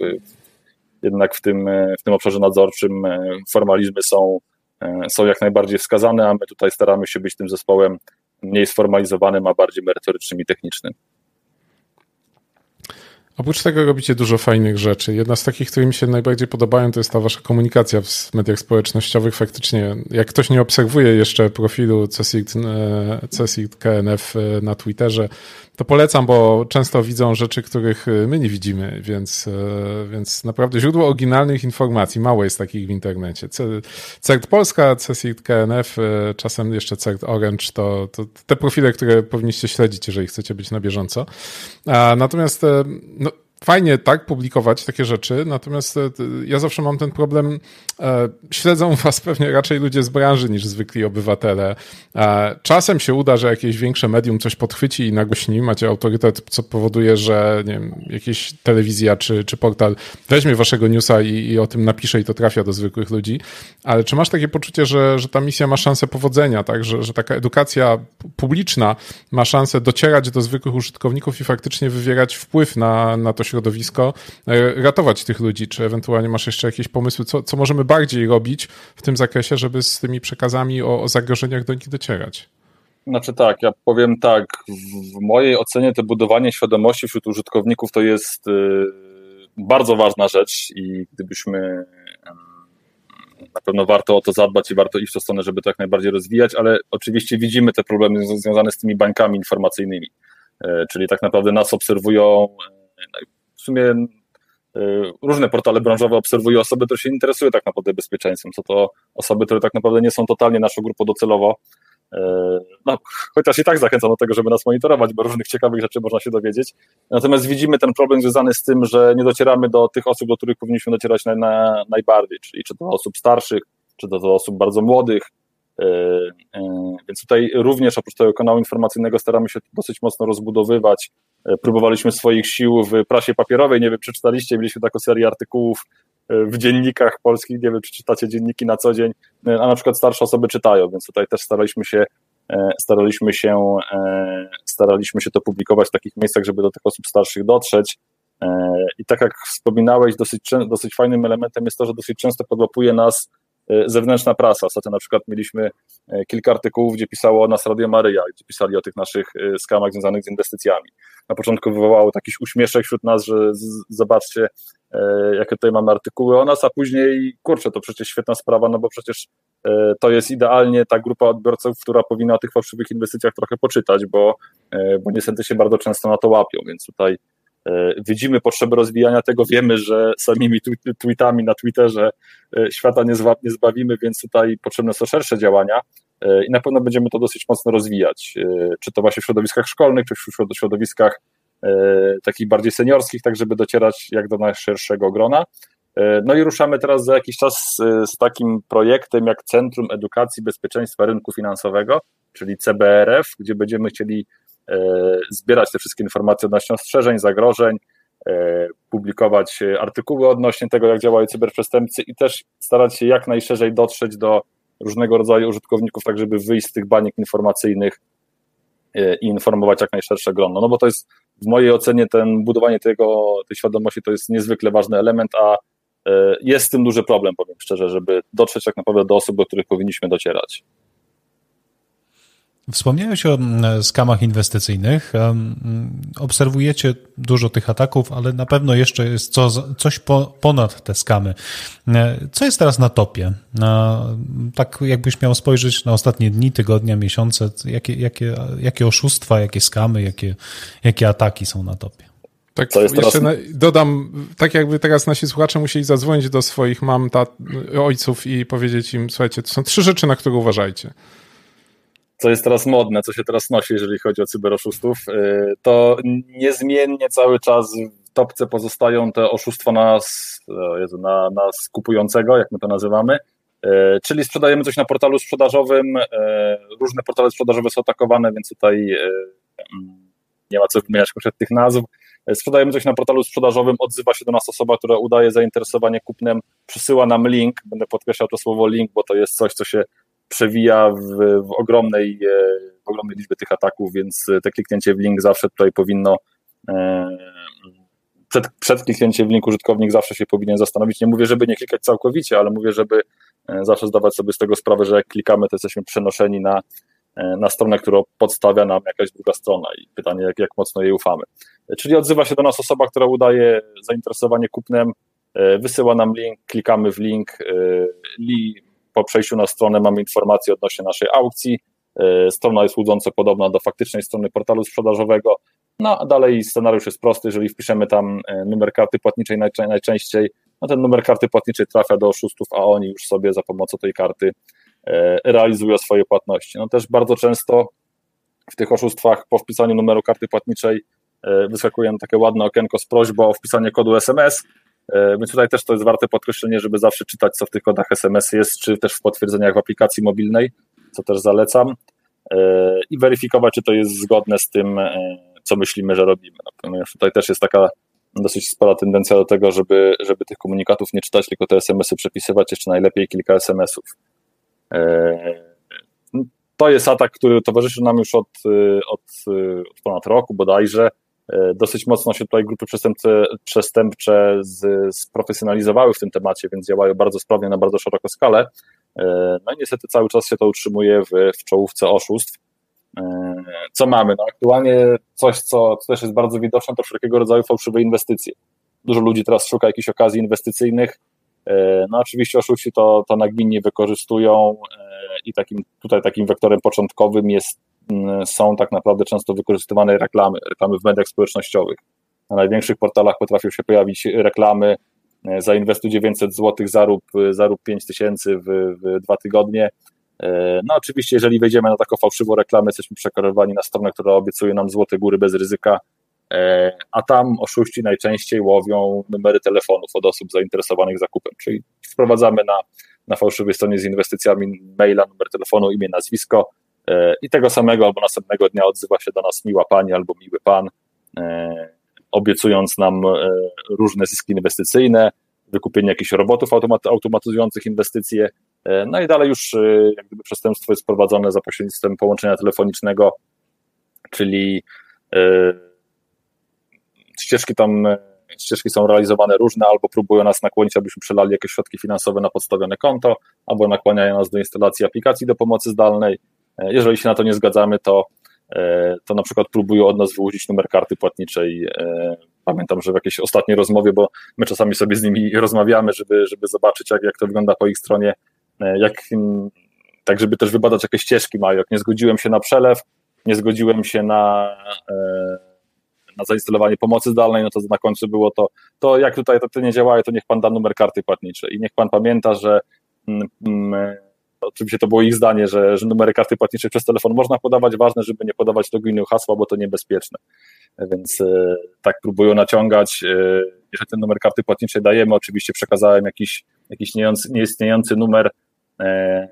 C: jednak w tym, w tym obszarze nadzorczym formalizmy są E, są jak najbardziej wskazane, a my tutaj staramy się być tym zespołem mniej sformalizowanym, a bardziej merytorycznym i technicznym.
B: Oprócz tego robicie dużo fajnych rzeczy. Jedna z takich, które mi się najbardziej podobają, to jest ta wasza komunikacja w mediach społecznościowych. Faktycznie, jak ktoś nie obserwuje jeszcze profilu CSIT KNF e, na Twitterze, to polecam, bo często widzą rzeczy, których e, my nie widzimy, więc, e, więc naprawdę źródło oryginalnych informacji. Mało jest takich w internecie. CERT Polska, CSIT KNF, czasem jeszcze CERT Orange, to, to te profile, które powinniście śledzić, jeżeli chcecie być na bieżąco. Natomiast fajnie tak publikować takie rzeczy, natomiast e, ja zawsze mam ten problem, e, śledzą *laughs* was pewnie raczej ludzie z branży niż zwykli obywatele. E, czasem się uda, że jakieś większe medium coś podchwyci i nagłośni, macie autorytet, co powoduje, że nie wiem, jakieś telewizja czy, czy portal weźmie waszego newsa i, i o tym napisze i to trafia do zwykłych ludzi, ale czy masz takie poczucie, że, że ta misja ma szansę powodzenia, tak, że, że taka edukacja publiczna ma szansę docierać do zwykłych użytkowników i faktycznie wywierać wpływ na, na to środowisko, e, ratować tych ludzi? Czy ewentualnie masz jeszcze jakieś pomysły, co, co możemy bardziej robić w tym zakresie, żeby z tymi przekazami o, o zagrożeniach do nich docierać?
C: Znaczy tak, ja powiem tak, w mojej ocenie to budowanie świadomości wśród użytkowników to jest y, bardzo ważna rzecz i gdybyśmy na pewno warto o to zadbać i warto iść w tę stronę, żeby to jak najbardziej rozwijać, ale oczywiście widzimy te problemy związane z tymi bańkami informacyjnymi, e, czyli tak naprawdę nas obserwują w sumie e, różne portale branżowe obserwują osoby, które się interesują tak naprawdę bezpieczeństwem. Są to osoby, które tak naprawdę nie są totalnie naszą grupą docelowo. E, no, chociaż i tak zachęcam do tego, żeby nas monitorować, bo różnych ciekawych rzeczy można się dowiedzieć. Natomiast widzimy ten problem związany z tym, że nie docieramy do tych osób, do których powinniśmy docierać na, na najbardziej, czyli czy do osób starszych, czy to do osób bardzo młodych, e, więc tutaj również oprócz tego kanału informacyjnego staramy się dosyć mocno rozbudowywać. E, próbowaliśmy swoich sił w prasie papierowej, nie wiem czy czytaliście, mieliśmy taką serię artykułów w dziennikach polskich, nie wiem czy czytacie dzienniki na co dzień, a na przykład starsze osoby czytają, więc tutaj też staraliśmy się staraliśmy się staraliśmy się to publikować w takich miejscach, żeby do tych osób starszych dotrzeć. I tak jak wspominałeś, dosyć, dosyć fajnym elementem jest to, że dosyć często podłapuje nas E, zewnętrzna prasa. Ostatnio na przykład mieliśmy e, kilka artykułów, gdzie pisało o nas Radio Maryja, gdzie pisali o tych naszych e, skamach związanych z inwestycjami. Na początku wywołało jakiś uśmieszek wśród nas, że zobaczcie, jakie tutaj mamy artykuły o nas, a później, kurczę, to przecież świetna sprawa, no bo przecież to jest idealnie ta grupa odbiorców, która powinna o tych fałszywych inwestycjach trochę poczytać, bo, bo niestety się bardzo często na to łapią, więc tutaj widzimy potrzebę rozwijania tego, wiemy, że samymi tweetami na Twitterze e, świata nie, zbawimy, więc tutaj potrzebne są szersze działania e, i na pewno będziemy to dosyć mocno rozwijać, czy to właśnie w środowiskach szkolnych, czy w środowiskach takich bardziej seniorskich, tak żeby docierać jak do najszerszego grona. No i ruszamy teraz za jakiś czas z takim projektem jak Centrum Edukacji Bezpieczeństwa Rynku Finansowego, czyli CBRF, gdzie będziemy chcieli E, zbierać te wszystkie informacje odnośnie ostrzeżeń, zagrożeń, e, publikować artykuły odnośnie tego, jak działają cyberprzestępcy i też starać się jak najszerzej dotrzeć do różnego rodzaju użytkowników, tak żeby wyjść z tych baniek informacyjnych e, i informować jak najszersze grono. No bo to jest w mojej ocenie ten budowanie tego, tej świadomości to jest niezwykle ważny element, a jest z tym duży problem, powiem szczerze, żeby dotrzeć tak naprawdę do osób, do których powinniśmy docierać.
A: Wspomniałeś o mm, skamach inwestycyjnych. Obserwujecie dużo tych ataków, ale na pewno jeszcze jest co, coś po, ponad te skamy. E, co jest teraz na topie? Tak jakbyś miał spojrzeć na ostatnie dni, tygodnia, miesiące, jakie, jakie, jakie oszustwa, jakie skamy, jakie, jakie ataki są na topie?
B: Tak, Co jest jeszcze teraz... dodam, tak jakby teraz nasi słuchacze musieli zadzwonić do swoich mam, tat, ojców i powiedzieć im, słuchajcie, to są trzy rzeczy, na które uważajcie
C: co jest teraz modne, co się teraz nosi, jeżeli chodzi o cyberoszustów, y, to niezmiennie cały czas w topce pozostają te oszustwa na, na, na skupującego, jak my to nazywamy, y, czyli sprzedajemy coś na portalu sprzedażowym, y, różne portale sprzedażowe są atakowane, więc tutaj mm, nie ma co wymieniać konkretnych nazw. Sprzedajemy coś na portalu sprzedażowym, odzywa się do nas osoba, która udaje zainteresowanie kupnem, przysyła nam link, będę podkreślał to słowo link, bo to jest coś, co się przewija w, w, ogromnej, e, w ogromnej liczbie tych ataków, więc te kliknięcie w link zawsze tutaj powinno e, przed, przed kliknięciem w link użytkownik zawsze się powinien zastanowić. Nie mówię, żeby nie klikać całkowicie, ale mówię, żeby e, zawsze zdawać sobie z tego sprawę, że jak klikamy, to jesteśmy przenoszeni na, na stronę, którą podstawia nam jakaś druga strona i pytanie, jak, jak mocno jej ufamy. Czyli odzywa się do nas osoba, która udaje zainteresowanie kupnem, wysyła nam link, klikamy w link, po przejściu na stronę mamy informacje odnośnie naszej aukcji, strona jest łudząco podobna do faktycznej strony portalu sprzedażowego, no a dalej scenariusz jest prosty, jeżeli wpiszemy tam numer karty płatniczej najczęściej, no ten numer karty płatniczej trafia do oszustów, a oni już sobie za pomocą tej karty e, realizują swoje płatności. No też bardzo często w tych oszustwach po wpisaniu numeru karty płatniczej e, wyskakuje takie ładne okienko z prośbą o wpisanie kodu SMS, e, więc tutaj też to jest warte podkreślenie, żeby zawsze czytać, co w tych kodach SMS jest, czy też w potwierdzeniach w aplikacji mobilnej, co też zalecam, i weryfikować, czy to jest zgodne z tym, co myślimy, że robimy. Ponieważ tutaj też jest taka dosyć spora tendencja do tego, żeby, żeby tych komunikatów nie czytać, tylko te SMS-y przepisywać, jeszcze najlepiej kilka SMS-ów. E, to jest atak, który towarzyszy nam już od, od, od ponad roku bodajże. E, dosyć mocno się tutaj grupy przestępcze, przestępcze sprofesjonalizowały w tym temacie, więc działają bardzo sprawnie na bardzo szeroką skalę. E, no i niestety cały czas się to utrzymuje w, w czołówce oszustw co mamy? No aktualnie coś, co, co też jest bardzo widoczne, to wszelkiego rodzaju fałszywe inwestycje. Dużo ludzi teraz szuka jakichś okazji inwestycyjnych. E, no oczywiście oszuści to, to nagminnie wykorzystują e, i takim, tutaj takim wektorem początkowym jest, są tak naprawdę często wykorzystywane reklamy, reklamy w mediach społecznościowych. Na największych portalach potrafią się pojawić reklamy e, zainwestuj 900 zł, zarób, zarób 5 tysięcy w, w dwa tygodnie. E, no oczywiście, jeżeli wejdziemy na taką fałszywą reklamę, jesteśmy przekorowani na stronę, która obiecuje nam złote góry bez ryzyka, e, a tam oszuści najczęściej łowią numery telefonów od osób zainteresowanych zakupem, czyli wprowadzamy na, na fałszywej stronie z inwestycjami maila, numer telefonu, imię, nazwisko. e, i tego samego albo następnego dnia odzywa się do nas miła pani albo miły pan, obiecując nam różne zyski inwestycyjne, wykupienie jakichś robotów automatyzujących inwestycje, E, no i dalej już e, jak gdyby przestępstwo jest prowadzone za pośrednictwem połączenia telefonicznego, czyli e, ścieżki tam ścieżki są realizowane różne, albo próbują nas nakłonić, abyśmy przelali jakieś środki finansowe na podstawione konto, albo nakłaniają nas do instalacji aplikacji do pomocy zdalnej. Jeżeli się na to nie zgadzamy, to, to na przykład próbują od nas wyłudzić numer karty płatniczej. Pamiętam, że w jakiejś ostatniej rozmowie, bo my czasami sobie z nimi *laughs* rozmawiamy, żeby, żeby zobaczyć, jak, jak to wygląda po ich stronie, E, jak, tak żeby też wybadać jakie ścieżki mają. Jak nie zgodziłem się na przelew, nie zgodziłem się na, e, na zainstalowanie pomocy zdalnej, no to na końcu było to, to jak tutaj to nie działają, to niech pan da numer karty płatniczej i niech pan pamięta, że mm, mm, oczywiście to było ich zdanie, że, że numery karty płatniczej przez telefon można podawać, ważne, żeby nie podawać loginu hasła, bo to niebezpieczne. Więc e, tak próbują naciągać. Jeżeli ten numer karty płatniczej dajemy, oczywiście przekazałem jakiś, jakiś nieistniejący numer E,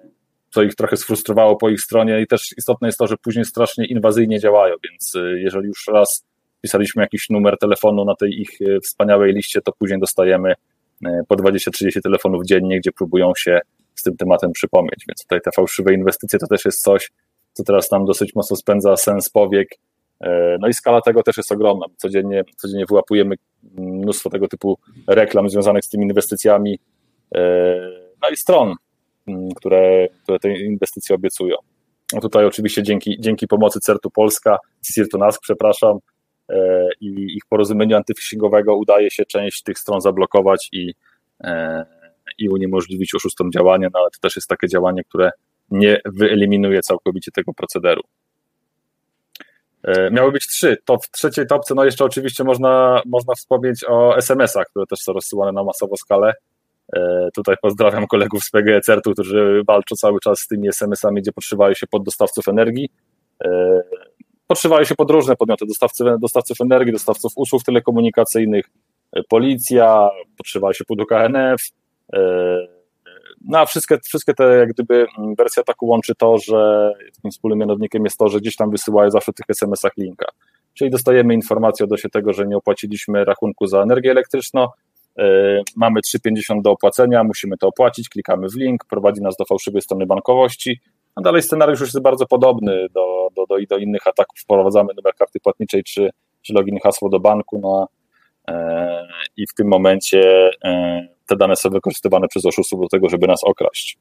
C: co ich trochę sfrustrowało po ich stronie i też istotne jest to, że później strasznie inwazyjnie działają, więc e, jeżeli już raz pisaliśmy jakiś numer telefonu na tej ich wspaniałej liście, to później dostajemy po 20-30 telefonów dziennie, gdzie próbują się z tym tematem przypomnieć, więc tutaj te fałszywe inwestycje to też jest coś, co teraz nam dosyć mocno spędza sens powiek, no i skala tego też jest ogromna. Codziennie, codziennie wyłapujemy mnóstwo tego typu reklam związanych z tymi inwestycjami, no i stron, które, które te inwestycje obiecują. No tutaj oczywiście dzięki, dzięki pomocy CERTU Polska, CIRTU NASK, przepraszam, e, i ich porozumieniu antyphishingowego udaje się część tych stron zablokować i, e, i uniemożliwić oszustom działanie, no ale to też jest takie działanie, które nie wyeliminuje całkowicie tego procederu. E, miały być trzy. To w trzeciej topce, no jeszcze oczywiście można, można wspomnieć o SMS-ach, które też są rozsyłane na masową skalę. E, tutaj pozdrawiam kolegów z PGE CERT-u, którzy walczą cały czas z tymi SMS-ami, gdzie podszywają się pod dostawców energii. E, podszywają się pod różne podmioty, dostawcy, dostawców energii, dostawców usług telekomunikacyjnych, policja, podszywają się pod UKNF. No a wszystkie, wszystkie te jak gdyby wersje ataku łączy to, że takim wspólnym mianownikiem jest to, że gdzieś tam wysyłają zawsze w tych SMS-ach linka. Czyli dostajemy informację odnośnie tego, że nie opłaciliśmy rachunku za energię elektryczną, E, mamy 3,50 do opłacenia, musimy to opłacić, klikamy w link, prowadzi nas do fałszywej strony bankowości. A dalej scenariusz już jest bardzo podobny do, do, do, do innych ataków. Wprowadzamy numer karty płatniczej czy, czy login hasło do banku no, e, i w tym momencie e, te dane są wykorzystywane przez oszustów do tego, żeby nas okraść.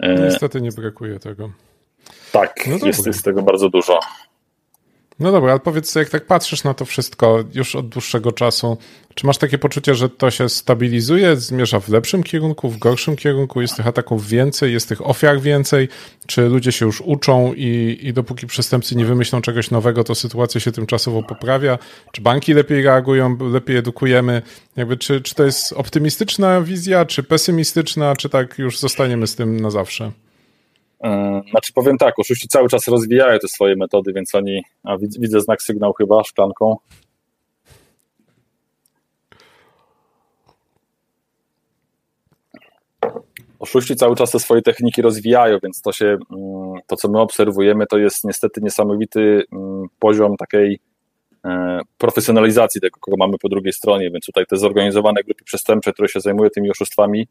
B: Niestety nie brakuje tego.
C: Tak, no jest, jest tego bardzo dużo.
B: No dobra, ale powiedz, jak tak patrzysz na to wszystko już od dłuższego czasu, czy masz takie poczucie, że to się stabilizuje, zmierza w lepszym kierunku, w gorszym kierunku, jest tych ataków więcej, jest tych ofiar więcej, czy ludzie się już uczą i, i dopóki przestępcy nie wymyślą czegoś nowego, to sytuacja się tymczasowo poprawia, czy banki lepiej reagują, lepiej edukujemy, jakby czy, czy to jest optymistyczna wizja, czy pesymistyczna, czy tak już zostaniemy z tym na zawsze?
C: Znaczy powiem tak, oszuści cały czas rozwijają te swoje metody, więc oni, a widzę znak sygnał chyba szklanką. Oszuści cały czas te swoje techniki rozwijają, więc to się, mm, to co my obserwujemy, to jest niestety niesamowity mm, poziom takiej e, profesjonalizacji tego, kogo mamy po drugiej stronie, więc tutaj te zorganizowane grupy przestępcze, które się zajmują tymi oszustwami,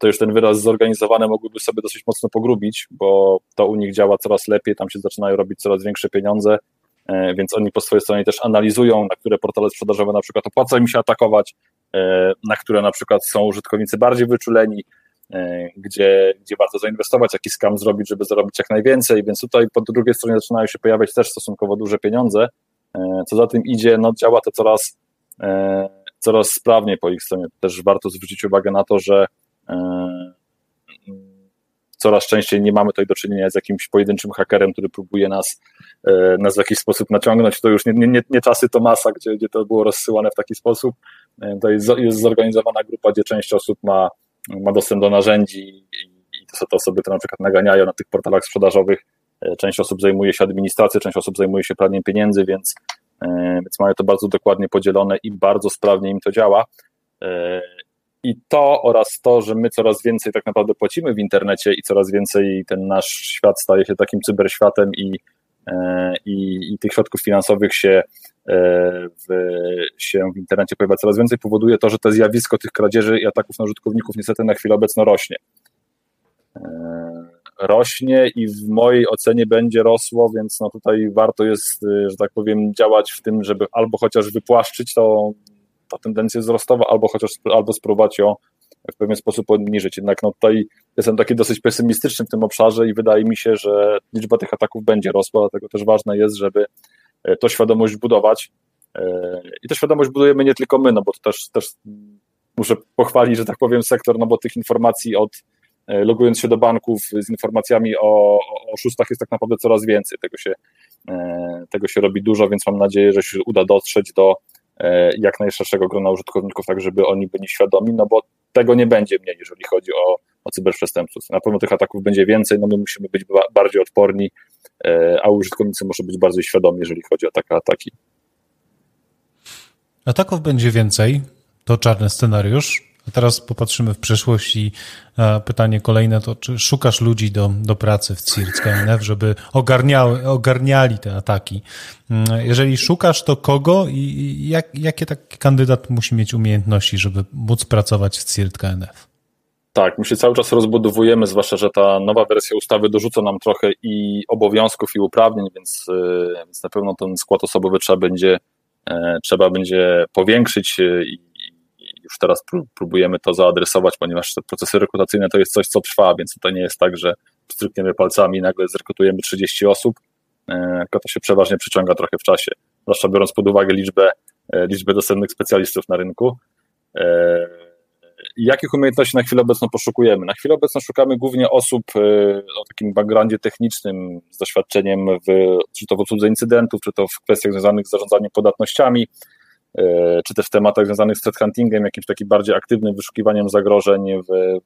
C: to już ten wyraz zorganizowane mogłyby sobie dosyć mocno pogrubić, bo to u nich działa coraz lepiej, tam się zaczynają robić coraz większe pieniądze, e, więc oni po swojej stronie też analizują, na które portale sprzedażowe na przykład opłaca im się atakować, e, na które na przykład są użytkownicy bardziej wyczuleni, e, gdzie, gdzie warto zainwestować, jaki skam zrobić, żeby zarobić jak najwięcej, więc tutaj po drugiej stronie zaczynają się pojawiać też stosunkowo duże pieniądze, co za tym idzie, no działa to coraz, coraz sprawniej po ich stronie. Też warto zwrócić uwagę na to, że coraz częściej nie mamy tutaj do czynienia z jakimś pojedynczym hakerem, który próbuje nas, e, nas w jakiś sposób naciągnąć. To już nie, nie, nie czasy Tomasa, gdzie, gdzie to było rozsyłane w taki sposób. E, to jest, jest zorganizowana grupa, gdzie część osób ma, ma dostęp do narzędzi i to są te osoby, które na przykład naganiają na tych portalach sprzedażowych. Część osób zajmuje się administracją, część osób zajmuje się praniem pieniędzy, więc, więc mają to bardzo dokładnie podzielone i bardzo sprawnie im to działa. I to oraz to, że my coraz więcej tak naprawdę płacimy w internecie i coraz więcej ten nasz świat staje się takim cyberświatem i, e, i, i tych środków finansowych się e, w, się w internecie pojawia coraz więcej, powoduje to, że to zjawisko tych kradzieży i ataków na użytkowników niestety na chwilę obecną rośnie. E, rośnie i w mojej ocenie będzie rosło, więc no tutaj warto jest, że tak powiem, działać w tym, żeby albo chociaż wypłaszczyć to ta tendencja wzrostowa, albo chociaż albo spróbować ją w pewien sposób obniżyć. Jednak no tutaj jestem taki dosyć pesymistyczny w tym obszarze i wydaje mi się, że liczba tych ataków będzie rosła, dlatego też ważne jest, żeby e, to świadomość budować. E, I tę świadomość budujemy nie tylko my, no bo to też, też muszę pochwalić, że tak powiem, sektor, no bo tych informacji od e, logując się do banków z informacjami o, o oszustach jest tak naprawdę coraz więcej. Tego się, tego się robi dużo, więc mam nadzieję, że się uda dotrzeć do jak najszerszego grona użytkowników, tak żeby oni byli świadomi, no bo tego nie będzie mniej, jeżeli chodzi o, o cyberprzestępców. Na pewno tych ataków będzie więcej, no my musimy być bardziej odporni, e, a użytkownicy muszą być bardziej świadomi, jeżeli chodzi o takie ataki.
A: Ataków będzie więcej, to czarny scenariusz. Teraz popatrzymy w przyszłość i e, pytanie kolejne to, czy szukasz ludzi do, do pracy w CIRC KNF, żeby ogarniały, ogarniali te ataki? Mm, jeżeli szukasz, to kogo i jak, jakie taki kandydat musi mieć umiejętności, żeby móc pracować w CIRT KNF?
C: Tak, my się cały czas rozbudowujemy, zwłaszcza, że ta nowa wersja ustawy dorzuca nam trochę i obowiązków, i uprawnień, więc, e, więc na pewno ten skład osobowy trzeba będzie, e, trzeba będzie powiększyć i już teraz próbujemy to zaadresować, ponieważ te procesy rekrutacyjne to jest coś, co trwa, więc to nie jest tak, że strykniemy palcami i nagle zrekrutujemy 30 osób, e, tylko to się przeważnie przyciąga trochę w czasie, zwłaszcza biorąc pod uwagę liczbę, e, liczbę dostępnych specjalistów na rynku. E, jakich umiejętności na chwilę obecną poszukujemy? Na chwilę obecną szukamy głównie osób o takim backgroundzie technicznym, z doświadczeniem w, czy to w obsłudze incydentów, czy to w kwestiach związanych z zarządzaniem podatnościami, czy też w tematach związanych z threat huntingiem, jakimś takim bardziej aktywnym wyszukiwaniem zagrożeń w,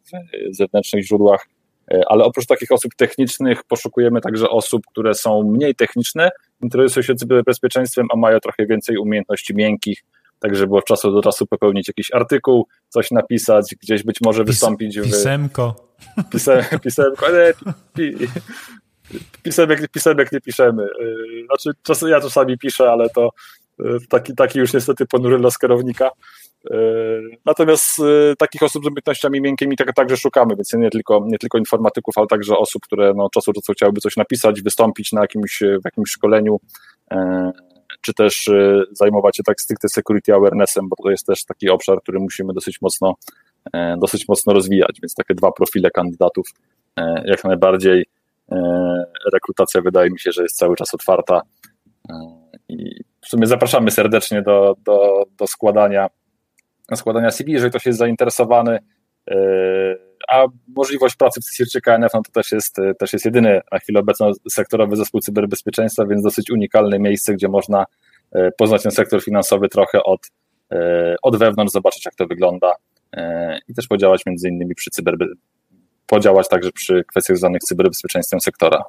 C: w zewnętrznych źródłach. E, ale oprócz takich osób technicznych poszukujemy także osób, które są mniej techniczne, interesują się cyberbezpieczeństwem, a mają trochę więcej umiejętności miękkich, tak żeby od czasu do czasu popełnić jakiś artykuł, coś napisać, gdzieś być może wystąpić
A: w... Pisemko.
C: Pisem, *laughs* pisemko, nie, pi, pisemek, pisemek nie piszemy. E, znaczy, czas, ja czasami piszę, ale to taki, taki już niestety ponury los kierownika. E, natomiast e, takich osób z umiejętnościami miękkimi tak, także szukamy, więc nie tylko, nie tylko informatyków, ale także osób, które no, czasu czasu chciałyby coś napisać, wystąpić na jakimś, w jakimś szkoleniu, e, czy też zajmować się tak stricte security awarenessem, bo to jest też taki obszar, który musimy dosyć mocno, dosyć mocno rozwijać, więc takie dwa profile kandydatów jak najbardziej rekrutacja wydaje mi się, że jest cały czas otwarta i w sumie zapraszamy serdecznie do, do, do składania, składania CV, jeżeli ktoś jest zainteresowany a możliwość pracy w CSIRT KNF no to też jest, też jest jedyny na chwilę obecną sektorowy zespół cyberbezpieczeństwa, więc dosyć unikalne miejsce, gdzie można e, poznać ten sektor finansowy trochę od, e, od wewnątrz, zobaczyć jak to wygląda e, i też podziałać między innymi przy cyberbe podziałać także przy kwestiach związanych z cyberbezpieczeństwem sektora.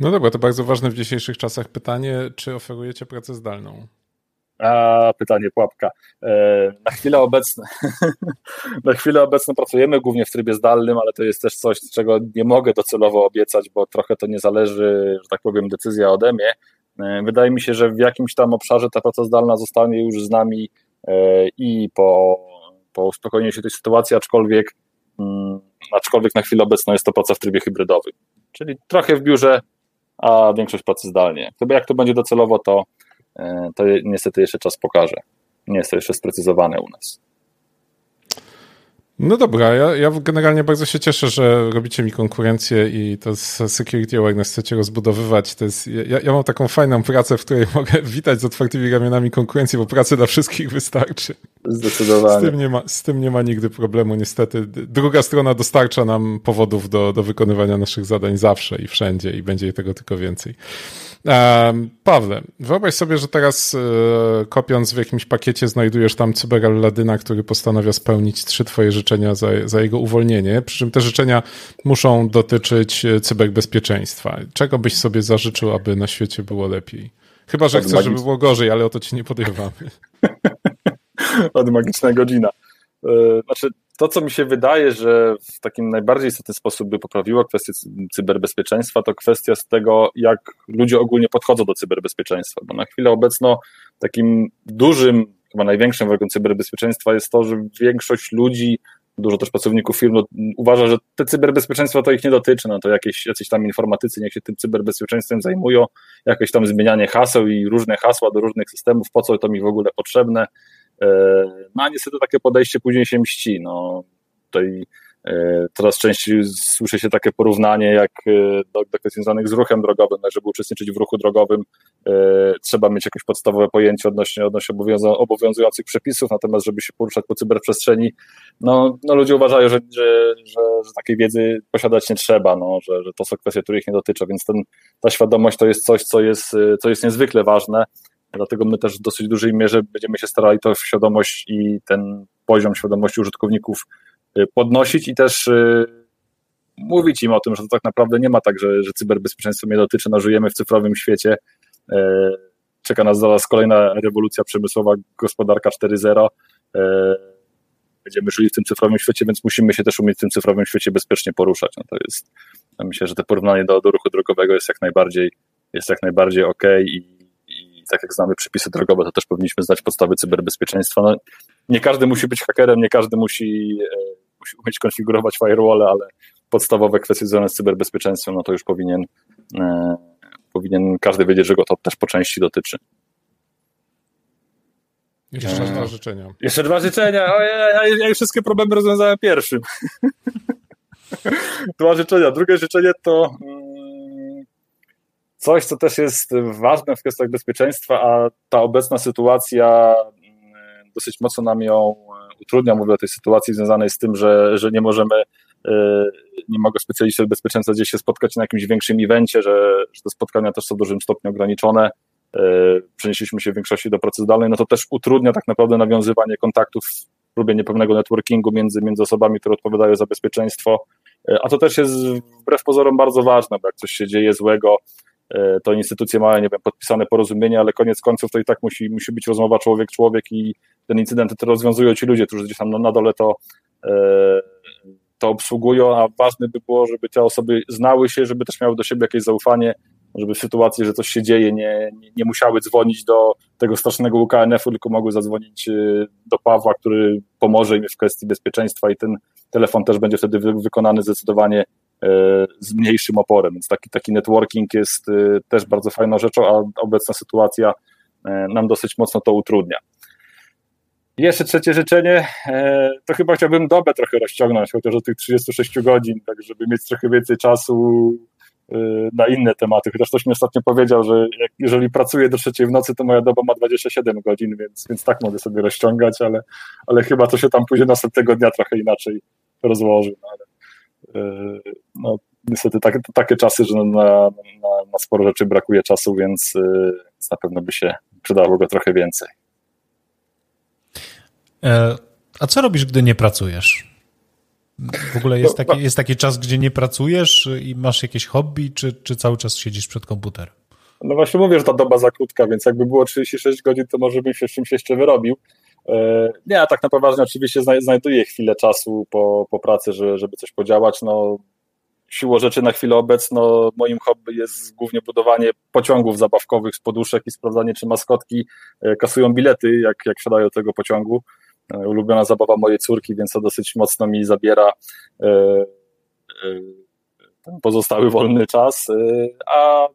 B: No dobra, to bardzo ważne w dzisiejszych czasach pytanie, czy oferujecie pracę zdalną?
C: A, pytanie pułapka. E, na chwilę obecną *laughs* na chwilę obecną pracujemy głównie w trybie zdalnym, ale to jest też coś, czego nie mogę docelowo obiecać, bo trochę to nie zależy, że tak powiem, decyzja ode mnie. E, wydaje mi się, że w jakimś tam obszarze ta praca zdalna zostanie już z nami e, i po, po uspokojeniu się tej sytuacji, aczkolwiek, mm, aczkolwiek na chwilę obecną jest to praca w trybie hybrydowym. Czyli trochę w biurze, a większość pracy zdalnie. Jak to będzie docelowo, to E, to niestety jeszcze czas pokaże. Nie jest to jeszcze sprecyzowane u nas.
B: No dobra, ja, ja generalnie bardzo się cieszę, że robicie mi konkurencję i to z security awareness chcecie rozbudowywać. To jest, ja, ja mam taką fajną pracę, w której *laughs* mogę witać z otwartymi ramionami konkurencję, bo pracy dla wszystkich wystarczy.
C: Zdecydowanie.
B: Z tym nie ma, z tym nie ma nigdy problemu, niestety. Druga strona dostarcza nam powodów do, do wykonywania naszych zadań zawsze i wszędzie i będzie tego tylko więcej. Pawle, wyobraź sobie, że teraz e, kopiąc w jakimś pakiecie znajdujesz tam cyberaladyna, który postanawia spełnić trzy twoje życzenia za, za jego uwolnienie, przy czym te życzenia muszą dotyczyć e, cyberbezpieczeństwa. Czego byś sobie zażyczył, aby na świecie było lepiej? Chyba, że chcesz, żeby było gorzej, ale o to ci nie podejrzewamy. *laughs*
C: Od godzina. E, znaczy, to, co mi się wydaje, że w takim najbardziej istotny sposób by poprawiło kwestię cyberbezpieczeństwa, to kwestia z tego, jak ludzie ogólnie podchodzą do cyberbezpieczeństwa. Bo na chwilę obecną takim dużym, chyba największym wrogiem cyberbezpieczeństwa jest to, że większość ludzi, dużo też pracowników firm no, uważa, że te cyberbezpieczeństwo to ich nie dotyczy, no to jakieś, jacyś tam informatycy niech się tym cyberbezpieczeństwem zajmują, jakieś tam zmienianie haseł i różne hasła do różnych systemów, po co to mi w ogóle potrzebne, no a niestety takie podejście później się mści. No, tutaj e, coraz częściej słyszy się takie porównanie jak e, do, do kwestii związanych z ruchem drogowym, żeby uczestniczyć w ruchu drogowym trzeba mieć jakieś podstawowe pojęcie odnośnie, odnośnie obowiązujących przepisów, natomiast żeby się poruszać po cyberprzestrzeni, no, no ludzie uważają, że, że, że, że takiej wiedzy posiadać nie trzeba, no, że, że to są kwestie, których nie dotyczą, więc ten, ta świadomość to jest coś, co jest, co jest niezwykle ważne, Dlatego my też w dosyć dużej mierze będziemy się starali to świadomość i ten poziom świadomości użytkowników y, podnosić i też y, mówić im o tym, że to tak naprawdę nie ma tak, że, że cyberbezpieczeństwo mnie dotyczy, no żyjemy w cyfrowym świecie, y, czeka nas zaraz kolejna rewolucja przemysłowa, gospodarka 4.0, będziemy żyli w tym cyfrowym świecie, więc musimy się też umieć w tym cyfrowym świecie bezpiecznie poruszać. No to jest, myślę, że to porównanie do, do ruchu drogowego jest jak najbardziej, jest jak najbardziej ok i tak jak znamy przepisy drogowe, to też powinniśmy znać podstawy cyberbezpieczeństwa. No, nie każdy musi być hakerem, nie każdy musi, e, musi umieć konfigurować firewall, ale podstawowe kwestie związane z cyberbezpieczeństwem, no to już powinien, e, powinien każdy wiedzieć, że go to też po części dotyczy.
B: Jeszcze dwa życzenia.
C: Jeszcze dwa życzenia. O, ja, ja, ja już wszystkie problemy rozwiązałem pierwszym. *laughs* dwa życzenia. Drugie życzenie to mm, Coś, co też jest ważne w kwestiach bezpieczeństwa, a ta obecna sytuacja mm, dosyć mocno nam ją e, utrudnia. Mówię o tej sytuacji związanej z tym, że, że nie możemy, e, nie mogą specjaliści od bezpieczeństwa gdzieś się spotkać na jakimś większym evencie, że, że te spotkania też są w dużym stopniu ograniczone. E, przenieśliśmy się w większości do pracy zdalnej, no to też utrudnia tak naprawdę nawiązywanie kontaktów w próbie niepewnego networkingu między, między osobami, które odpowiadają za bezpieczeństwo. A to też jest wbrew pozorom bardzo ważne, bo jak coś się dzieje złego, to instytucje mają, nie wiem, podpisane porozumienie, ale koniec końców to i tak musi, musi być rozmowa człowiek-człowiek i ten incydent to rozwiązują ci ludzie, którzy gdzieś tam na, na dole to, e, to obsługują, a ważne by było, żeby te osoby znały się, żeby też miały do siebie jakieś zaufanie, żeby w sytuacji, że coś się dzieje, nie, nie, nie musiały dzwonić do tego strasznego UKNF-u, tylko mogły zadzwonić e, do Pawła, który pomoże im w kwestii bezpieczeństwa i ten telefon też będzie wtedy wykonany zdecydowanie E, z mniejszym oporem, więc taki, taki networking jest e, też bardzo fajną rzeczą, a obecna sytuacja e, nam dosyć mocno to utrudnia. Jeszcze trzecie życzenie, e, to chyba chciałbym dobę trochę rozciągnąć, chociaż do tych 36 godzin, tak żeby mieć trochę więcej czasu e, na inne tematy. Chociaż ktoś mi ostatnio powiedział, że jeżeli pracuję do trzeciej w nocy, to moja doba ma 27 godzin, więc, więc tak mogę sobie rozciągać, ale, ale chyba to się tam później następnego dnia trochę inaczej rozłoży. No, ale, e, no, niestety tak, takie czasy, że na, na, na sporo rzeczy brakuje czasu, więc, więc na pewno by się przydało go trochę więcej.
A: E, a co robisz, gdy nie pracujesz? W ogóle jest, no, taki, jest taki czas, gdzie nie pracujesz i masz jakieś hobby, czy, czy cały czas siedzisz przed komputerem?
C: No właśnie mówię, że ta doba za krótka, więc jakby było 36 godzin, to może bym się z czymś jeszcze wyrobił. E, nie, a tak na poważnie oczywiście znajduję chwilę czasu po, po pracy, żeby coś podziałać. No, siłą rzeczy na chwilę obecną moim hobby jest głównie budowanie pociągów zabawkowych z poduszek i sprawdzanie, czy maskotki e, kasują bilety, jak, jak wsiadają do tego pociągu. E, ulubiona zabawa mojej córki, więc to dosyć mocno mi zabiera pozostały wolny czas. A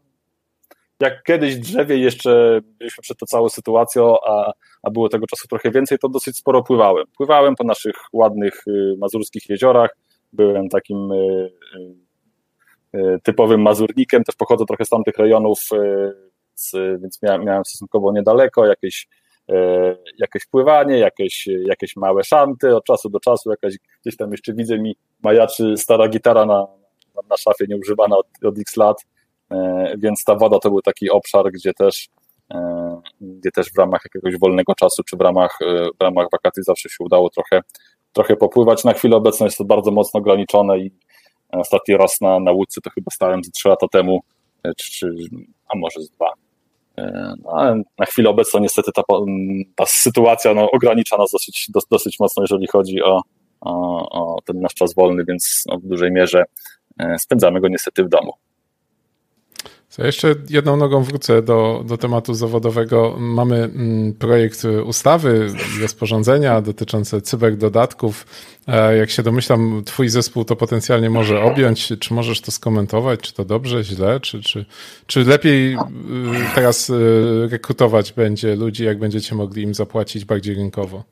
C: jak kiedyś drzewie jeszcze byliśmy przed tą całą sytuacją, a, a było tego czasu trochę więcej, to dosyć sporo pływałem. Pływałem po naszych ładnych mazurskich jeziorach, byłem takim E, typowym mazurnikiem, też pochodzę trochę z tamtych rejonów, więc miałem, miałem stosunkowo niedaleko jakieś, jakieś pływanie, jakieś, jakieś małe szanty, od czasu do czasu jakaś, gdzieś tam jeszcze widzę mi majaczy stara gitara na, na szafie nieużywana od, od x lat, więc ta woda to był taki obszar, gdzie też gdzie też w ramach jakiegoś wolnego czasu, czy w ramach, w ramach wakacji zawsze się udało trochę, trochę popływać. Na chwilę obecną jest to bardzo mocno ograniczone i Ostatni raz na, na łódce to chyba stałem ze trzy lata temu, e, czy, czy, a może z dwa. E, no, na chwilę obecną niestety ta, ta sytuacja no, ogranicza nas dosyć, dosyć mocno, jeżeli chodzi o, o, o ten nasz czas wolny, więc no, w dużej mierze e, spędzamy go niestety w domu.
B: Ja jeszcze jedną nogą wrócę do, do tematu zawodowego. Mamy mm, projekt ustawy, rozporządzenia dotyczące cyberdodatków. E, jak się domyślam, twój zespół to potencjalnie może objąć. Czy możesz to skomentować? Czy to dobrze, źle? Czy, czy, czy lepiej y, teraz y, rekrutować będzie ludzi, jak będziecie mogli im zapłacić bardziej rynkowo?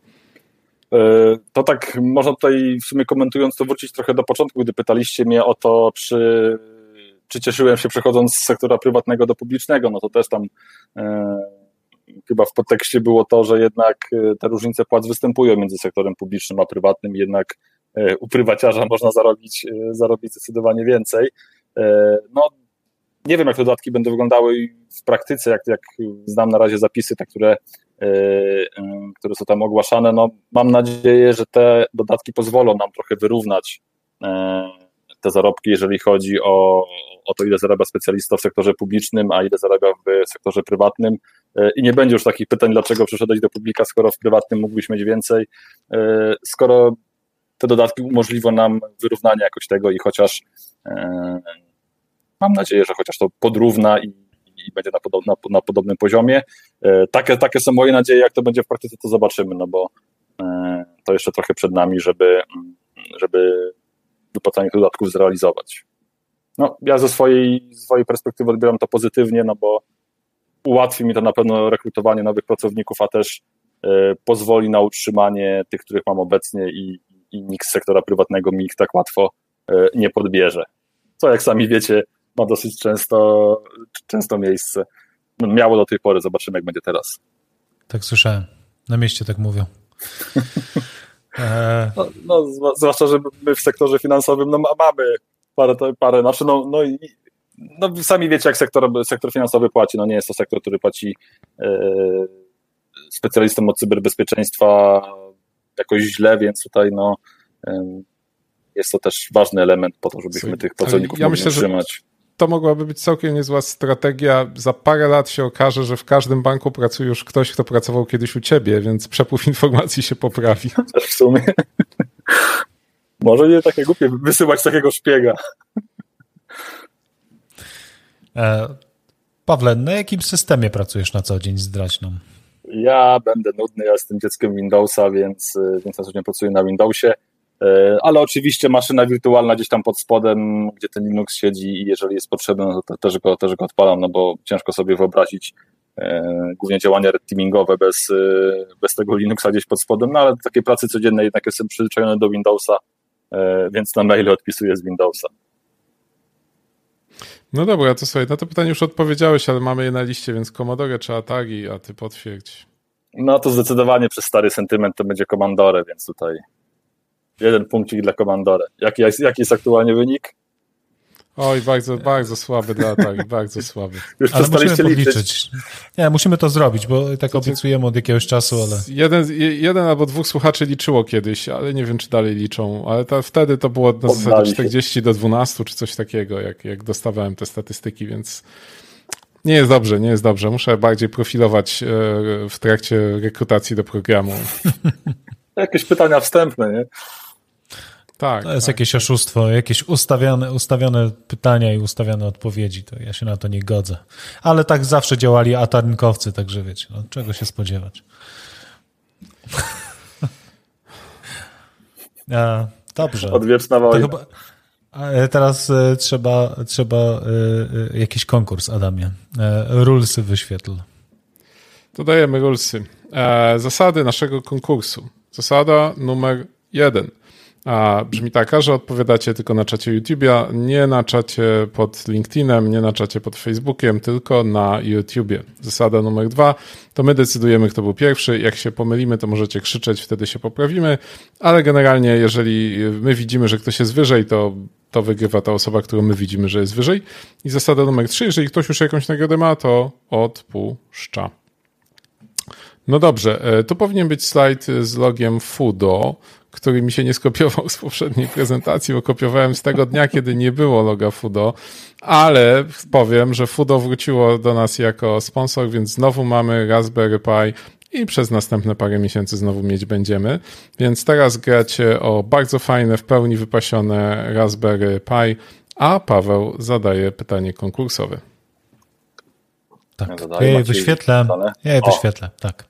C: E, to tak, można tutaj w sumie komentując to wrócić trochę do początku, gdy pytaliście mnie o to, czy czy cieszyłem się przechodząc z sektora prywatnego do publicznego, no to też tam e, chyba w podtekście było to, że jednak e, te różnice płac występują między sektorem publicznym a prywatnym, jednak e, u prywaciarza można zarobić, zarobić zdecydowanie więcej. No, nie wiem, jak te dodatki będą wyglądały w praktyce, jak, jak znam na razie zapisy, te, które, które są tam ogłaszane. No, mam nadzieję, że te dodatki pozwolą nam trochę wyrównać te zarobki, jeżeli chodzi o, o to, ile zarabia specjalista w sektorze publicznym, a ile zarabia w sektorze prywatnym. E, I nie będzie już takich pytań, dlaczego przyszedłeś do publika, skoro w prywatnym mógłbyś mieć więcej, e, skoro te dodatki umożliwią nam wyrównanie jakoś tego i chociaż e, mam nadzieję, że chociaż to podrówna i, i będzie na, podob, na, na, podobnym poziomie. Takie, takie są moje nadzieje, jak to będzie w praktyce, to zobaczymy, no bo to jeszcze trochę przed nami, żeby, żeby wypłacanie dodatków zrealizować. No, ja ze swojej, swojej perspektywy odbieram to pozytywnie, no bo ułatwi mi to na pewno rekrutowanie nowych pracowników, a też y, pozwoli na utrzymanie tych, których mam obecnie i, i nikt z sektora prywatnego mi ich tak łatwo y, nie podbierze. Co jak sami wiecie, ma dosyć często, często miejsce. No, miało do tej pory, zobaczymy jak będzie teraz.
A: Tak słyszałem. Na mieście tak mówią. *laughs*
C: No, no, zwłaszcza, że my w sektorze finansowym no, mamy parę, parę znaczy no, no, no sami wiecie, jak sektor, sektor finansowy płaci. No nie jest to sektor, który płaci e, specjalistom od cyberbezpieczeństwa jakoś źle, więc tutaj no, e, jest to też ważny element po to, żebyśmy tych pracowników ja mogli myślę, utrzymać
B: to mogłaby być całkiem niezła strategia. Za parę lat się okaże, że w każdym banku pracuje już ktoś, kto pracował kiedyś u ciebie, więc przepływ informacji się poprawi.
C: Też w sumie. Może nie takie głupie wysyłać takiego szpiega.
A: E, Pawle, na jakim systemie pracujesz na co dzień? Zdradź nam.
C: Ja będę nudny, ja jestem dzieckiem Windowsa, więc, więc na co dzień pracuję na Windowsie. E, ale oczywiście maszyna wirtualna gdzieś tam pod spodem, gdzie ten Linux siedzi i jeżeli jest potrzebny, no to też go, też go odpalam, no bo ciężko sobie wyobrazić głównie działania red teamingowe bez, bez tego Linuxa gdzieś pod spodem, no ale do takiej pracy codziennej jednak jestem przyzwyczajony do Windowsa, więc na maile odpisuję z Windowsa.
B: No dobra, to słuchaj, na to pytanie już odpowiedziałeś, ale mamy je na liście, więc Commodore czy Atari, a ty potwierdź.
C: No to zdecydowanie przez stary sentyment to będzie Commodore, więc tutaj jeden punkcik dla Commodore. Jaki jest, jaki jest aktualnie wynik?
B: Oj, bardzo, bardzo słaby dla Atari, *laughs* bardzo słaby.
A: Już ale musimy podliczyć. Nie, musimy to zrobić, bo tak obiecujemy od jakiegoś czasu, ale...
B: Jeden, jeden albo dwóch słuchaczy liczyło kiedyś, ale nie wiem, czy dalej liczą, ale to, wtedy to było na zasadzie 40 do 12, czy coś takiego, jak, jak dostawałem te statystyki, więc nie jest dobrze, nie jest dobrze. Muszę bardziej profilować e, w trakcie rekrutacji do programu. *laughs*
C: Jakieś pytania wstępne, nie?
A: Tak. To jest tak. jakieś oszustwo, jakieś ustawione, ustawione pytania i ustawione odpowiedzi. To ja się na to nie godzę. Ale tak zawsze działali atarinkowcy, także wiecie, no, czego się spodziewać. *laughs* A, dobrze.
C: Odwieczna wojna. Chyba,
A: teraz e, trzeba, trzeba e, e, jakiś konkurs, Adamie. Rulsy wyświetl.
B: To dajemy rulsy. Zasady naszego konkursu. Zasada numer jeden a brzmi taka, że odpowiadacie tylko na czacie YouTube'a, nie na czacie pod LinkedInem, nie na czacie pod Facebookiem, tylko na YouTubie. Zasada numer dwa, to my decydujemy, kto był pierwszy. Jak się pomylimy, to możecie krzyczeć, wtedy się poprawimy, ale generalnie, jeżeli my widzimy, że ktoś jest wyżej, to to wygrywa ta osoba, którą my widzimy, że jest wyżej. I zasada numer trzy, jeżeli ktoś już jakąś nagrodę ma, to odpuszcza. No dobrze, e, tu powinien być slajd z logiem FUDO, który mi się nie skopiował z poprzedniej prezentacji, bo kopiowałem z tego dnia, kiedy nie było loga Fudo, ale powiem, że Fudo wróciło do nas jako sponsor, więc znowu mamy Raspberry Pi i przez następne parę miesięcy znowu mieć będziemy. Więc teraz gracie o bardzo fajne, w pełni wypasione Raspberry Pi, a Paweł zadaje pytanie konkursowe.
A: Tak, ja je wyświetlę. Ja je wyświetlę, tak.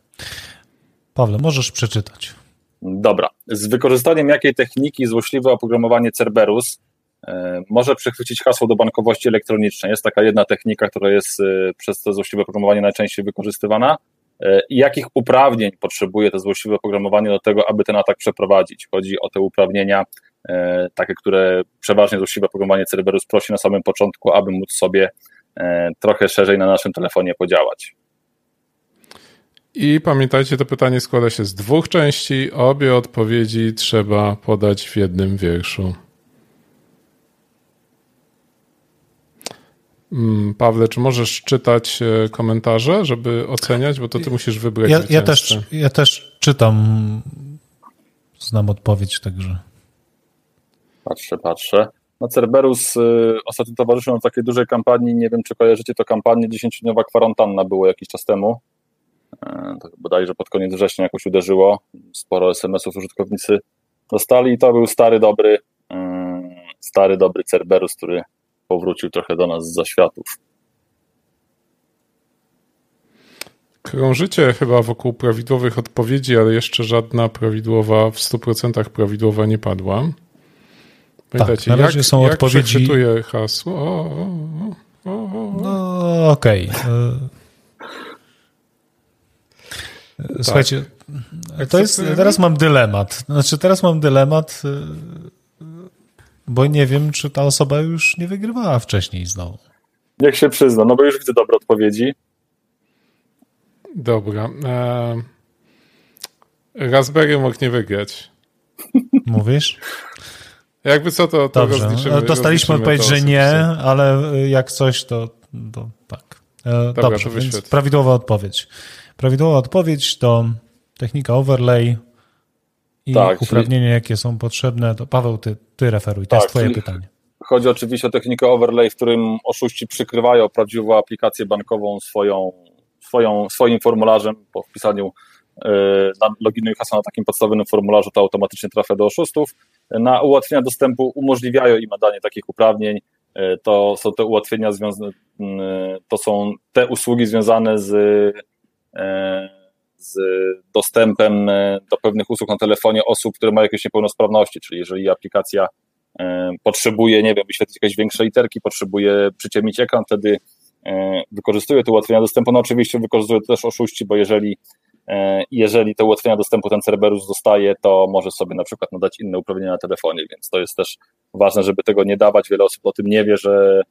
A: Pawle, możesz przeczytać.
C: Dobra. Z wykorzystaniem jakiej techniki złośliwe oprogramowanie Cerberus e, może przechwycić hasło do bankowości elektronicznej? Jest taka jedna technika, która jest e, przez to złośliwe oprogramowanie najczęściej wykorzystywana. E, I jakich uprawnień potrzebuje to złośliwe oprogramowanie do tego, aby ten atak przeprowadzić? Chodzi o te uprawnienia, takie, które przeważnie złośliwe oprogramowanie Cerberus prosi na samym początku, aby móc sobie trochę szerzej na naszym telefonie podziałać.
B: I pamiętajcie, to pytanie składa się z dwóch części. Obie odpowiedzi trzeba podać w jednym wierszu. Mm, Pawle, czy możesz czytać e, komentarze, żeby oceniać, bo to ty musisz wybrać.
A: Ja, ja też, ja też czytam. Znam odpowiedź, także.
C: Patrzę, patrzę. No Cerberus y, ostatnio towarzyszył nam takiej dużej kampanii, nie wiem czy kojarzycie to kampanię, 10-dniowa kwarantanna było jakiś czas temu. E, to bodajże pod koniec września jakoś uderzyło. Sporo SMS-ów użytkownicy dostali i to był stary, dobry, e, stary, dobry Cerberus, który powrócił trochę do nas z zaświatów.
B: Krążycie chyba wokół prawidłowych odpowiedzi, ale jeszcze żadna prawidłowa, w 100% prawidłowa nie padła.
A: Pamiętajcie, tak, na razie jak, są
B: jak
A: odpowiedzi.
B: hasło? O,
A: o, o, no, okej. Okay. Tak. Słuchajcie, tak. to jest, teraz mam dylemat. Znaczy, teraz mam dylemat, y, bo nie wiem, czy ta osoba już nie wygrywała wcześniej znowu.
C: Niech się przyzna, no bo już widzę dobre odpowiedzi.
B: Dobra. Eee, Raspberry mógł nie wygrać.
A: Mówisz?
B: Jakby co, to, to
A: Dobrze. Rozliczymy, Dostaliśmy odpowiedź, że nie, ale jak coś, to, to tak. E, Dobra, Dobrze, to więc prawidłowa odpowiedź. Prawidłowa odpowiedź to technika overlay i tak, uprawnienia, czyli... jakie są potrzebne. To Paweł, ty, ty referuj, to tak, jest twoje pytanie.
C: Chodzi oczywiście o technikę overlay, w którym oszuści przykrywają prawdziwą aplikację bankową swoją, swoją, swoim formularzem po wpisaniu yy, loginu i hasła na takim podstawowym formularzu, to automatycznie trafia do oszustów. Na ułatwienia dostępu umożliwiają im nadanie takich uprawnień. Yy, to są te ułatwienia związane, yy, to są te usługi związane z z dostępem e, do pewnych usług na telefonie osób, które mają jakieś niepełnosprawności, czyli jeżeli aplikacja e, potrzebuje, nie wiem, wyświetlić jakieś większe literki, potrzebuje przyciemnić ekran, wtedy wykorzystuje te ułatwienia dostępu. No oczywiście wykorzystują też oszuści, bo jeżeli jeżeli te ułatwienia dostępu ten Cerberus dostaje, to może sobie na przykład nadać inne uprawnienia na telefonie, więc to jest też ważne, żeby tego nie dawać. Wiele osób o tym nie wie, że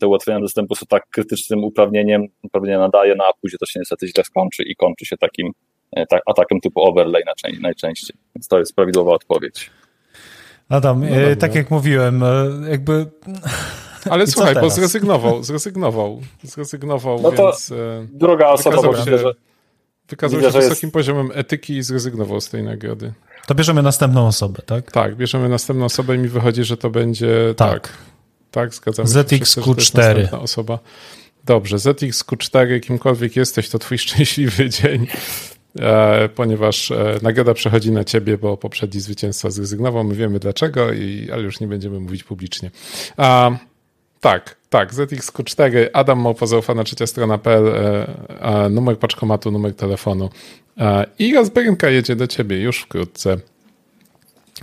C: te ułatwienia dostępu są tak krytycznym uprawnieniem, uprawnienia nadaje, no a później to się niestety źle skończy i kończy się takim tak, atakiem typu overlay najczęściej. Więc to jest prawidłowa odpowiedź.
A: Adam, no e, tak jak mówiłem, e, jakby.
B: Ale *laughs* słuchaj, bo zrezygnował, zrezygnował, zrezygnował,
C: no to
B: więc.
C: E, druga osoba, bo
B: się, że, wykazał widzę, się wysokim jest... poziomem etyki i zrezygnował z tej nagrody.
A: To bierzemy następną osobę, tak?
B: Tak, bierzemy następną osobę i mi wychodzi, że to będzie. Tak, tak, tak zgadzam się.
A: ZXQ4.
B: osoba. Dobrze, ZXQ4, kimkolwiek jesteś, to twój *laughs* szczęśliwy dzień. E, ponieważ e, nagroda przechodzi na ciebie, bo poprzedni zwycięzca zrezygnował. My wiemy dlaczego, i, ale już nie będziemy mówić publicznie. A, tak, tak, ZXQ4, Adam Małpa, zaufana trzecia strona.pl, e, numer paczkomatu, numer telefonu. I Razberinka jedzie do ciebie już wkrótce.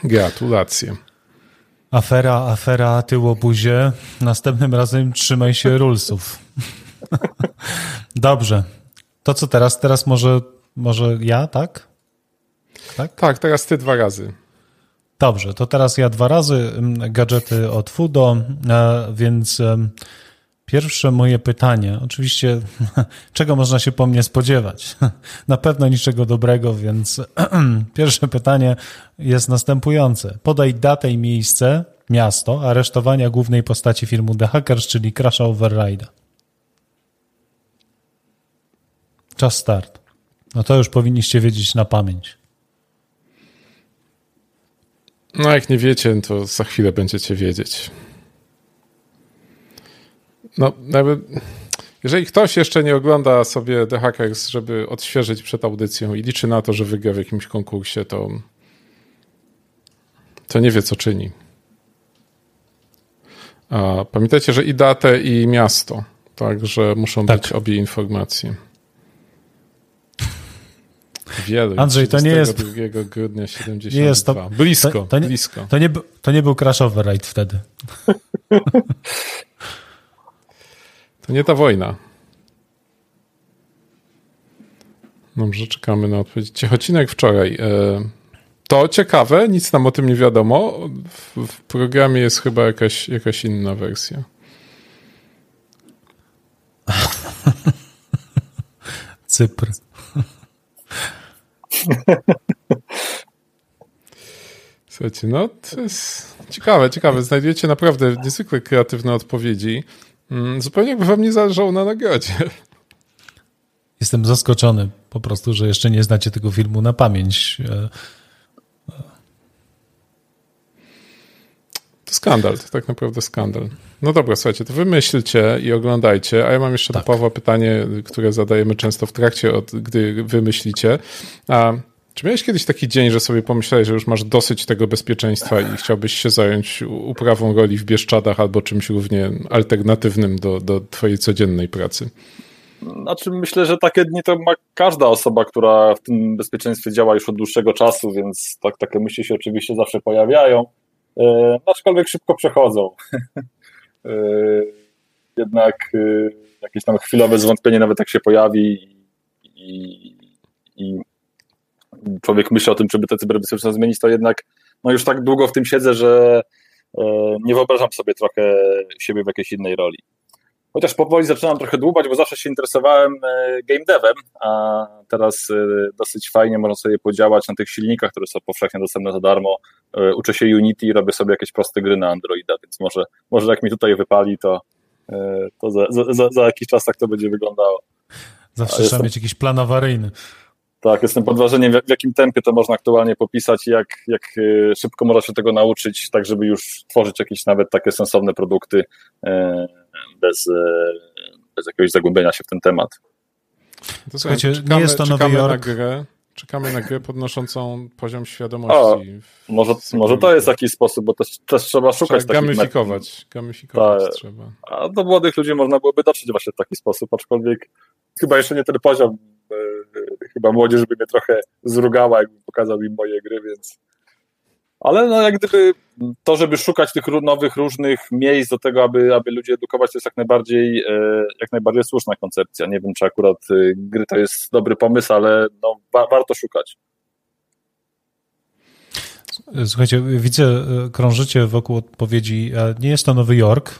B: Gratulacje.
A: Afera, afera, tyłobuzie. Następnym razem trzymaj się rulsów. *laughs* Dobrze. To co teraz? Teraz może może ja, tak?
B: Tak, tak teraz ty dwa razy.
A: Dobrze, to teraz ja dwa razy gadżety od Fudo, e, więc pierwsze moje pytanie, oczywiście *laughs* czego można się po mnie spodziewać? *laughs* Na pewno niczego dobrego, więc *clears throat* pierwsze pytanie jest następujące. Podaj datę i miejsce, miasto aresztowania głównej postaci filmu The Hackers, czyli Crasha Override'a. Czas start. No to już powinniście wiedzieć na pamięć.
B: No jak nie wiecie, to za chwilę będziecie wiedzieć. No, nawet jeżeli ktoś jeszcze nie ogląda sobie The Hackers, żeby odświeżyć przed audycją i liczy na to, że wygra w jakimś konkursie, to, to nie wie, co czyni. A pamiętajcie, że i datę, i miasto. Także muszą tak. być obie informacje. Wielu.
A: Andrzej, to nie jest.
B: 2 grudnia 72. Nie jest to, blisko, to,
A: to nie,
B: blisko.
A: To nie, to nie był crash override wtedy. *laughs*
B: to nie ta wojna. Dobrze, czekamy na odpowiedź. Ciechocinek wczoraj. E, to ciekawe, nic nam o tym nie wiadomo. W, w programie jest chyba jakaś, jakaś inna wersja. *laughs*
A: Cypr. *laughs*
B: Słuchajcie, no to jest ciekawe, ciekawe. Znajdujecie naprawdę niezwykle kreatywne odpowiedzi. Mm, zupełnie jakby wam nie zależało na nagrodzie.
A: Jestem zaskoczony po prostu, że jeszcze nie znacie tego filmu na pamięć. E,
B: to skandal, to tak naprawdę skandal. No dobra, słuchajcie, to wymyślcie i oglądajcie, a ja mam jeszcze tak. do Pawła pytanie, które zadajemy często w trakcie, od, gdy wymyślicie. A czy miałeś kiedyś taki dzień, że sobie pomyślałeś, że już masz dosyć tego bezpieczeństwa i chciałbyś się zająć uprawą roli w Bieszczadach albo czymś równie alternatywnym do, do twojej codziennej pracy?
C: Znaczy myślę, że takie dni to ma każda osoba, która w tym bezpieczeństwie działa już od dłuższego czasu, więc tak, takie myśli się oczywiście zawsze pojawiają, e, aczkolwiek szybko przechodzą. *laughs* e, jednak e, jakieś tam chwilowe zwątpienie nawet jak się pojawi i, i człowiek myśli o tym, żeby te cyberbezpieczeństwo zmienić, to jednak no już tak długo w tym siedzę, że e, nie wyobrażam sobie trochę siebie w jakiejś innej roli. Chociaż powoli zaczynam trochę dłubać, bo zawsze się interesowałem e, game devem, a teraz e, dosyć fajnie można sobie podziałać na tych silnikach, które są powszechnie dostępne za darmo. Uczę się Unity i robię sobie jakieś proste gry na Androida, więc może, może jak mi tutaj wypali, to, to za, za, za jakiś czas tak to będzie wyglądało.
A: Zawsze trzeba mieć jakiś plan awaryjny.
C: Tak, jestem pod wrażeniem, w jakim tempie to można aktualnie popisać i jak, jak y, szybko można się tego nauczyć, tak żeby już tworzyć jakieś nawet takie sensowne produkty e, bez, e, bez jakiegoś zagłębienia się w ten temat.
B: To słuchajcie, czekamy, nie jest to Nowy Jork. Na grę, czekamy na grę podnoszącą poziom świadomości. O,
C: może, może to jest jakiś sposób, bo też, też trzeba szukać
B: trzeba takich... Gamifikować, gamifikować Ta, trzeba.
C: A do młodych ludzi można byłoby dotrzeć właśnie w taki sposób, aczkolwiek chyba jeszcze nie ten poziom chyba młodzież by mnie trochę zrugała, jakbym pokazał im moje gry, więc Ale no jak gdyby to, żeby szukać tych nowych, różnych miejsc do tego, aby, aby ludzi edukować, to jest jak najbardziej, e, jak najbardziej słuszna koncepcja. Nie wiem, czy akurat e, gry to jest dobry pomysł, ale no, wa warto szukać.
A: Słuchajcie, widzę, e, krążycie wokół odpowiedzi. Nie jest to Nowy Jork.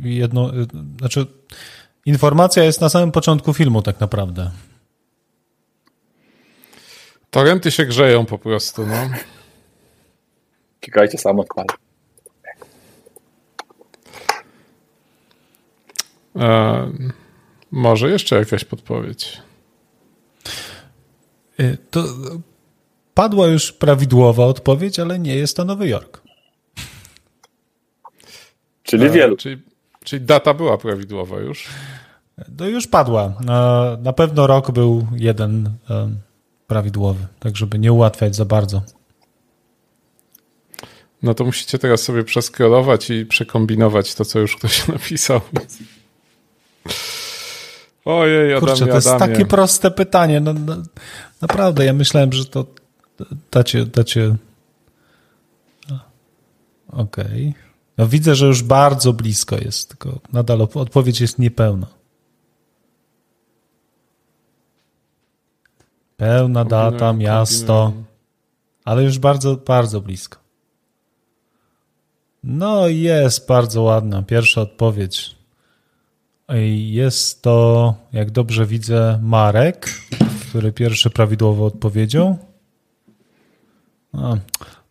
A: Jedno, znaczy, informacja jest na samym początku filmu, tak naprawdę.
B: Torenty się grzeją po prostu, no.
C: Klikajcie samo odpal.
B: E, może jeszcze jakaś podpowiedź.
A: E, to padła już prawidłowa odpowiedź, ale nie jest to Nowy Jork.
C: Czyli e, wielu.
B: Czyli, czyli data była prawidłowa już?
A: To już padła. Na, na pewno rok był jeden prawidłowy, tak żeby nie ułatwiać za bardzo.
B: No to musicie teraz sobie przeskrolować i przekombinować to, co już ktoś *laughs* napisał. Ojej, Adamie,
A: Kurczę, to jest
B: Adamie.
A: takie proste pytanie. No, no, naprawdę, ja myślałem, że to dacie... dacie... Okej. Okay. No widzę, że już bardzo blisko jest, tylko nadal odpowiedź jest niepełna. Pełna data, miasto, ale już bardzo, bardzo blisko. No jest bardzo ładna. Pierwsza odpowiedź. Jest to, jak dobrze widzę, Marek, który pierwszy prawidłowo odpowiedział. No,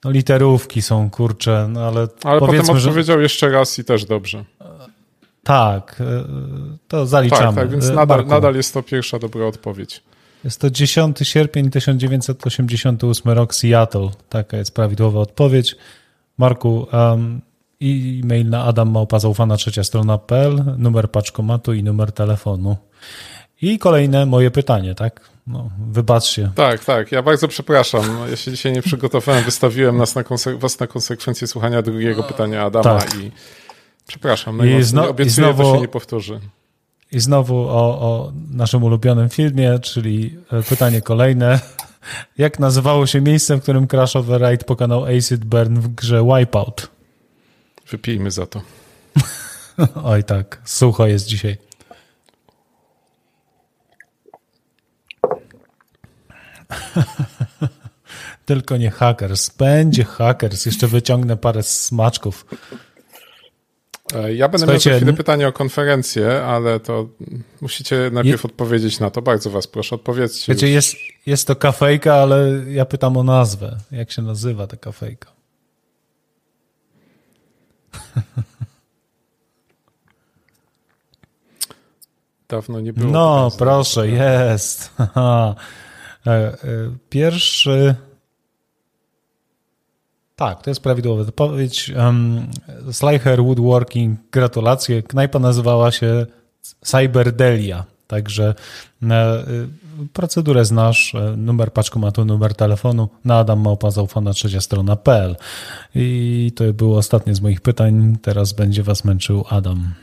A: no literówki są, kurcze, no ale
B: Ale potem odpowiedział że... jeszcze raz i też dobrze.
A: Tak, e, to zaliczamy. Tak,
B: tak więc nadal, nadal jest to pierwsza dobra odpowiedź.
A: Jest to 10 sierpień 1988 rok Seattle. Taka jest prawidłowa odpowiedź. Marku, um, e-mail na adammałpazaufana trzecia strona.pl, numer paczkomatu i numer telefonu. I kolejne moje pytanie, tak? No, wybaczcie.
B: Tak, tak. Ja bardzo przepraszam. Ja się dzisiaj nie przygotowałem. Wystawiłem nas na was na konsekwencje słuchania drugiego pytania Adama tak. i przepraszam. No I, zno obiecuję, i znowu, to się nie powtórzy.
A: I znowu o, o naszym ulubionym filmie, czyli e, pytanie kolejne. *laughs* Jak nazywało się miejsce, w którym Crash Override pokonał Acid Burn w grze Wipeout?
B: Wypijmy za to. *laughs*
A: Oj tak, sucho jest dzisiaj. *laughs* Tylko nie hackers. Będzie hackers. Jeszcze wyciągnę parę smaczków.
B: E, ja będę Słuchajcie, miał za chwilę pytanie o konferencję, ale to musicie najpierw je... odpowiedzieć na to. Bardzo was proszę, odpowiedzcie.
A: Wiecie, jest, jest to kafejka, ale ja pytam o nazwę. Jak się nazywa ta kafejka? *laughs*
B: Dawno nie było.
A: No, proszę, jest. *laughs* E, e, pierwszy tak, to jest prawidłowa odpowiedź. Um, Slicher Woodworking, gratulacje. Knajpa nazywała się Cyberdelia, także e, procedurę znasz, e, numer paczkomatu, numer telefonu na Adam Małpa zaufana trzecia strona.pl. I to było ostatnie z moich pytań. Teraz będzie was męczył Adam.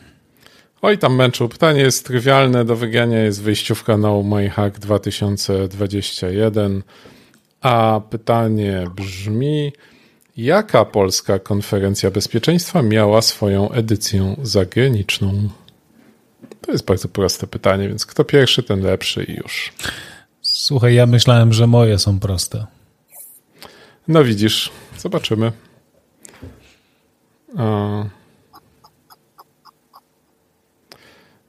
B: Oj, tam męczył. Pytanie jest trywialne. Do wygrania jest wyjściówka No My Hack 2021. A pytanie brzmi, Jaka polska konferencja bezpieczeństwa miała swoją edycję zagraniczną? To jest bardzo proste pytanie, więc kto pierwszy, ten lepszy i już.
A: Słuchaj, ja myślałem, że moje są proste.
B: No widzisz, zobaczymy.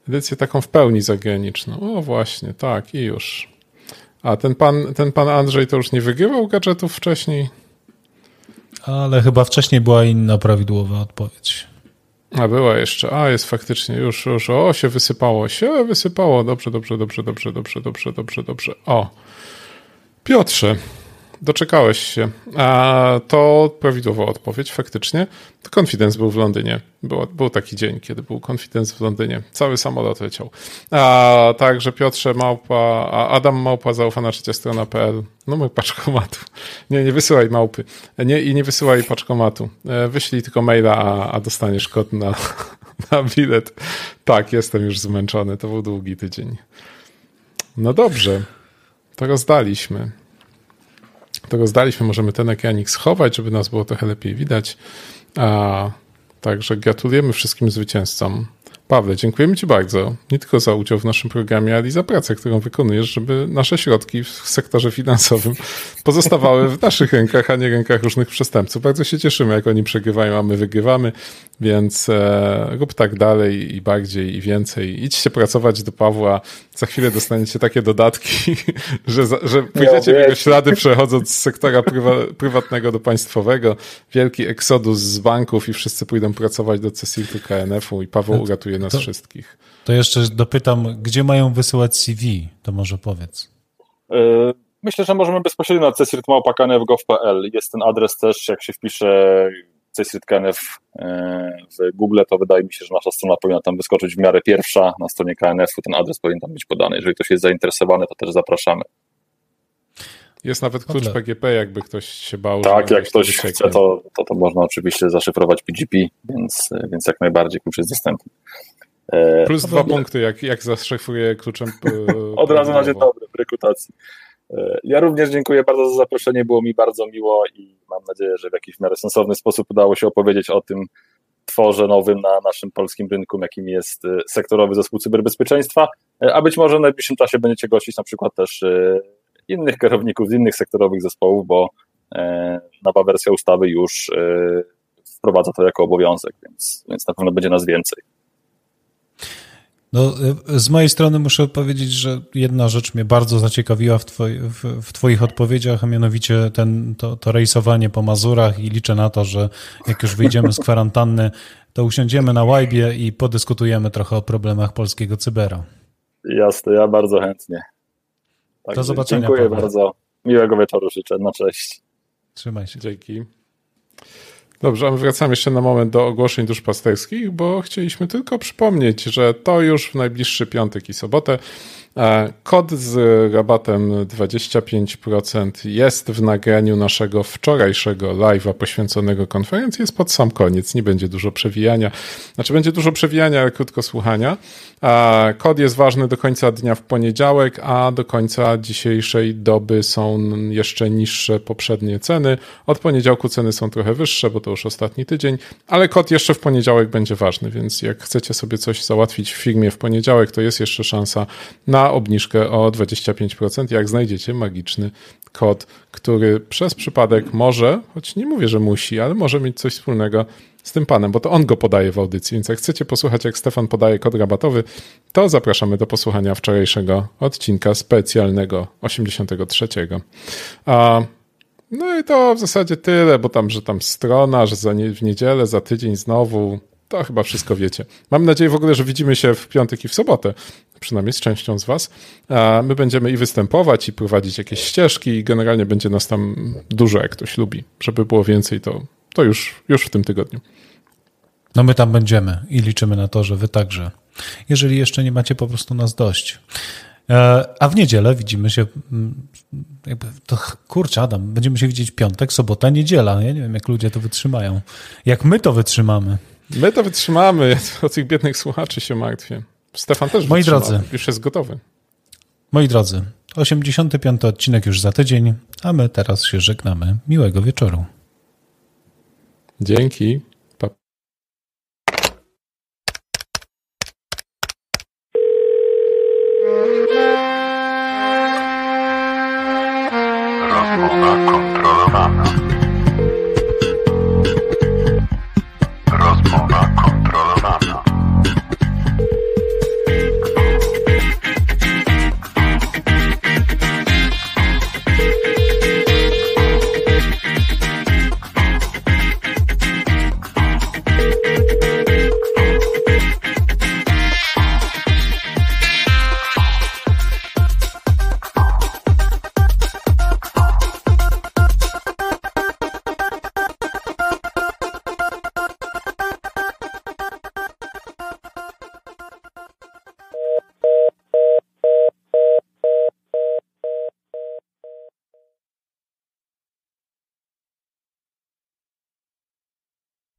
B: Edycję taką w pełni zagraniczną. O właśnie, tak i już. A ten pan, ten pan Andrzej to już nie wygrywał gadżetów wcześniej?
A: Ale chyba wcześniej była inna prawidłowa odpowiedź.
B: A była jeszcze. A, jest faktycznie. Już, już. O, się wysypało. Się wysypało. Dobrze, dobrze, dobrze, dobrze, dobrze, dobrze, dobrze, dobrze. O. Piotrze, Doczekałeś się. A to prawidłowa odpowiedź, faktycznie. To Confidence był w Londynie. Był, był taki dzień, kiedy był Confidence w Londynie. Cały samolot leciał. A także Piotrze Małpa, Adam Małpa, zaufana trzecia strona.pl. Numer paczkomatu. Nie, nie wysyłaj małpy. Nie, I nie wysyłaj paczkomatu. E, wyślij tylko maila, a, a dostaniesz kod na, *laughs* na bilet. Tak, jestem już zmęczony. To był długi tydzień. No dobrze. To rozdaliśmy. To rozdaliśmy. Możemy ten ekranik schować, żeby nas było trochę lepiej widać. A, także gratulujemy wszystkim zwycięzcom. Pawle, dziękujemy Ci bardzo, nie tylko za udział w naszym programie, ale i za pracę, którą wykonujesz, żeby nasze środki w sektorze finansowym *laughs* pozostawały w naszych rękach, a nie rękach różnych przestępców. Bardzo się cieszymy, jak oni przegrywają, a my wygrywamy, więc e, rób tak dalej i bardziej i więcej. Idźcie pracować do Pawła, za chwilę dostaniecie takie dodatki, *laughs* że, że pójdziecie w jego ślady przechodząc z sektora prywa, prywatnego do państwowego. Wielki eksodus z banków i wszyscy pójdą pracować do CSIRT-u, KNF-u i Paweł uratuje nas
A: to,
B: wszystkich.
A: To jeszcze dopytam, gdzie mają wysyłać CV? To może powiedz.
C: E, myślę, że możemy bezpośrednio na csirtmałpa.knf.gov.pl. Jest ten adres też, jak się wpisze e, w Google, to wydaje mi się, że nasza strona powinna tam wyskoczyć w miarę pierwsza. Na stronie KNF-u ten adres powinien tam być podany. Jeżeli ktoś jest zainteresowany, to też zapraszamy.
B: Jest nawet klucz PGP, jakby ktoś się bał.
C: Tak, jak ktoś chce, to, to, to można oczywiście zaszyfrować PGP, więc, więc jak najbardziej klucz jest dostępny.
B: E, Plus dwa punkty, jak, jak zaszyfruję kluczem. *laughs*
C: Od razu na dzień dobry w rekrutacji. E, ja również dziękuję bardzo za zaproszenie, było mi bardzo miło i mam nadzieję, że w jakiś w miarę sensowny sposób udało się opowiedzieć o tym tworze nowym na naszym polskim rynku, jakim jest e, sektorowy zespół cyberbezpieczeństwa, a być może w najbliższym czasie będziecie gościć na przykład też innych kierowników z innych sektorowych zespołów, bo nowa wersja ustawy już wprowadza to jako obowiązek, więc, więc na pewno będzie nas więcej.
A: No, y, z mojej strony muszę powiedzieć, że jedna rzecz mnie bardzo zaciekawiła w, twoi, w, w Twoich odpowiedziach, a mianowicie ten, to, to rejsowanie po Mazurach i liczę na to, że jak już wyjdziemy z *laughs* kwarantanny, to usiądziemy na łajbie i podyskutujemy trochę o problemach polskiego cybera.
C: Jasne, ja bardzo chętnie.
A: Do zobaczenia.
C: Dziękuję Paweł. bardzo. Miłego wieczoru życzę. Na cześć.
A: Trzymaj się.
B: Dzięki. Dobrze, a wracamy jeszcze na moment do ogłoszeń duszpasterskich, bo chcieliśmy tylko przypomnieć, że to już w najbliższy piątek i sobotę kod z rabatem 25% jest w nagraniu naszego wczorajszego live'a poświęconego konferencji. Jest pod sam koniec, nie będzie dużo przewijania. Znaczy, będzie dużo przewijania, ale krótko słuchania. Kod jest ważny do końca dnia w poniedziałek, a do końca dzisiejszej doby są jeszcze niższe poprzednie ceny. Od poniedziałku ceny są trochę wyższe, bo to już ostatni tydzień, ale kod jeszcze w poniedziałek będzie ważny, więc jak chcecie sobie coś załatwić w firmie w poniedziałek, to jest jeszcze szansa na obniżkę o 25%, jak znajdziecie magiczny kod, który przez przypadek może, choć nie mówię, że musi, ale może mieć coś wspólnego z tym panem, bo to on go podaje w audycji, więc jak chcecie posłuchać, jak Stefan podaje kod rabatowy, to zapraszamy do posłuchania wczorajszego odcinka specjalnego 83. A, no i to w zasadzie tyle, bo tam, że tam strona, że nie, w niedzielę, za tydzień znowu, to chyba wszystko wiecie. Mam nadzieję w ogóle, że widzimy się w piątek i w sobotę, przynajmniej z częścią z Was. My będziemy i występować, i prowadzić jakieś ścieżki, i generalnie będzie nas tam dużo, jak ktoś lubi. Żeby było więcej, to, to już, już w tym tygodniu.
A: No my tam będziemy i liczymy na to, że Wy także. Jeżeli jeszcze nie macie po prostu nas dość. E, a w niedzielę widzimy się, mm, jakby, to kurczę Adam, będziemy się widzieć piątek, sobota, niedziela. Ja nie wiem, jak ludzie to wytrzymają. Jak my to wytrzymamy.
B: My to wytrzymamy. Ja o tych biednych słuchaczy się martwię. Stefan też
A: Moi drodzy,
B: już jest gotowy.
A: Moi drodzy, 85 odcinek już za tydzień, a my teraz się żegnamy. Miłego wieczoru.
B: Dzięki.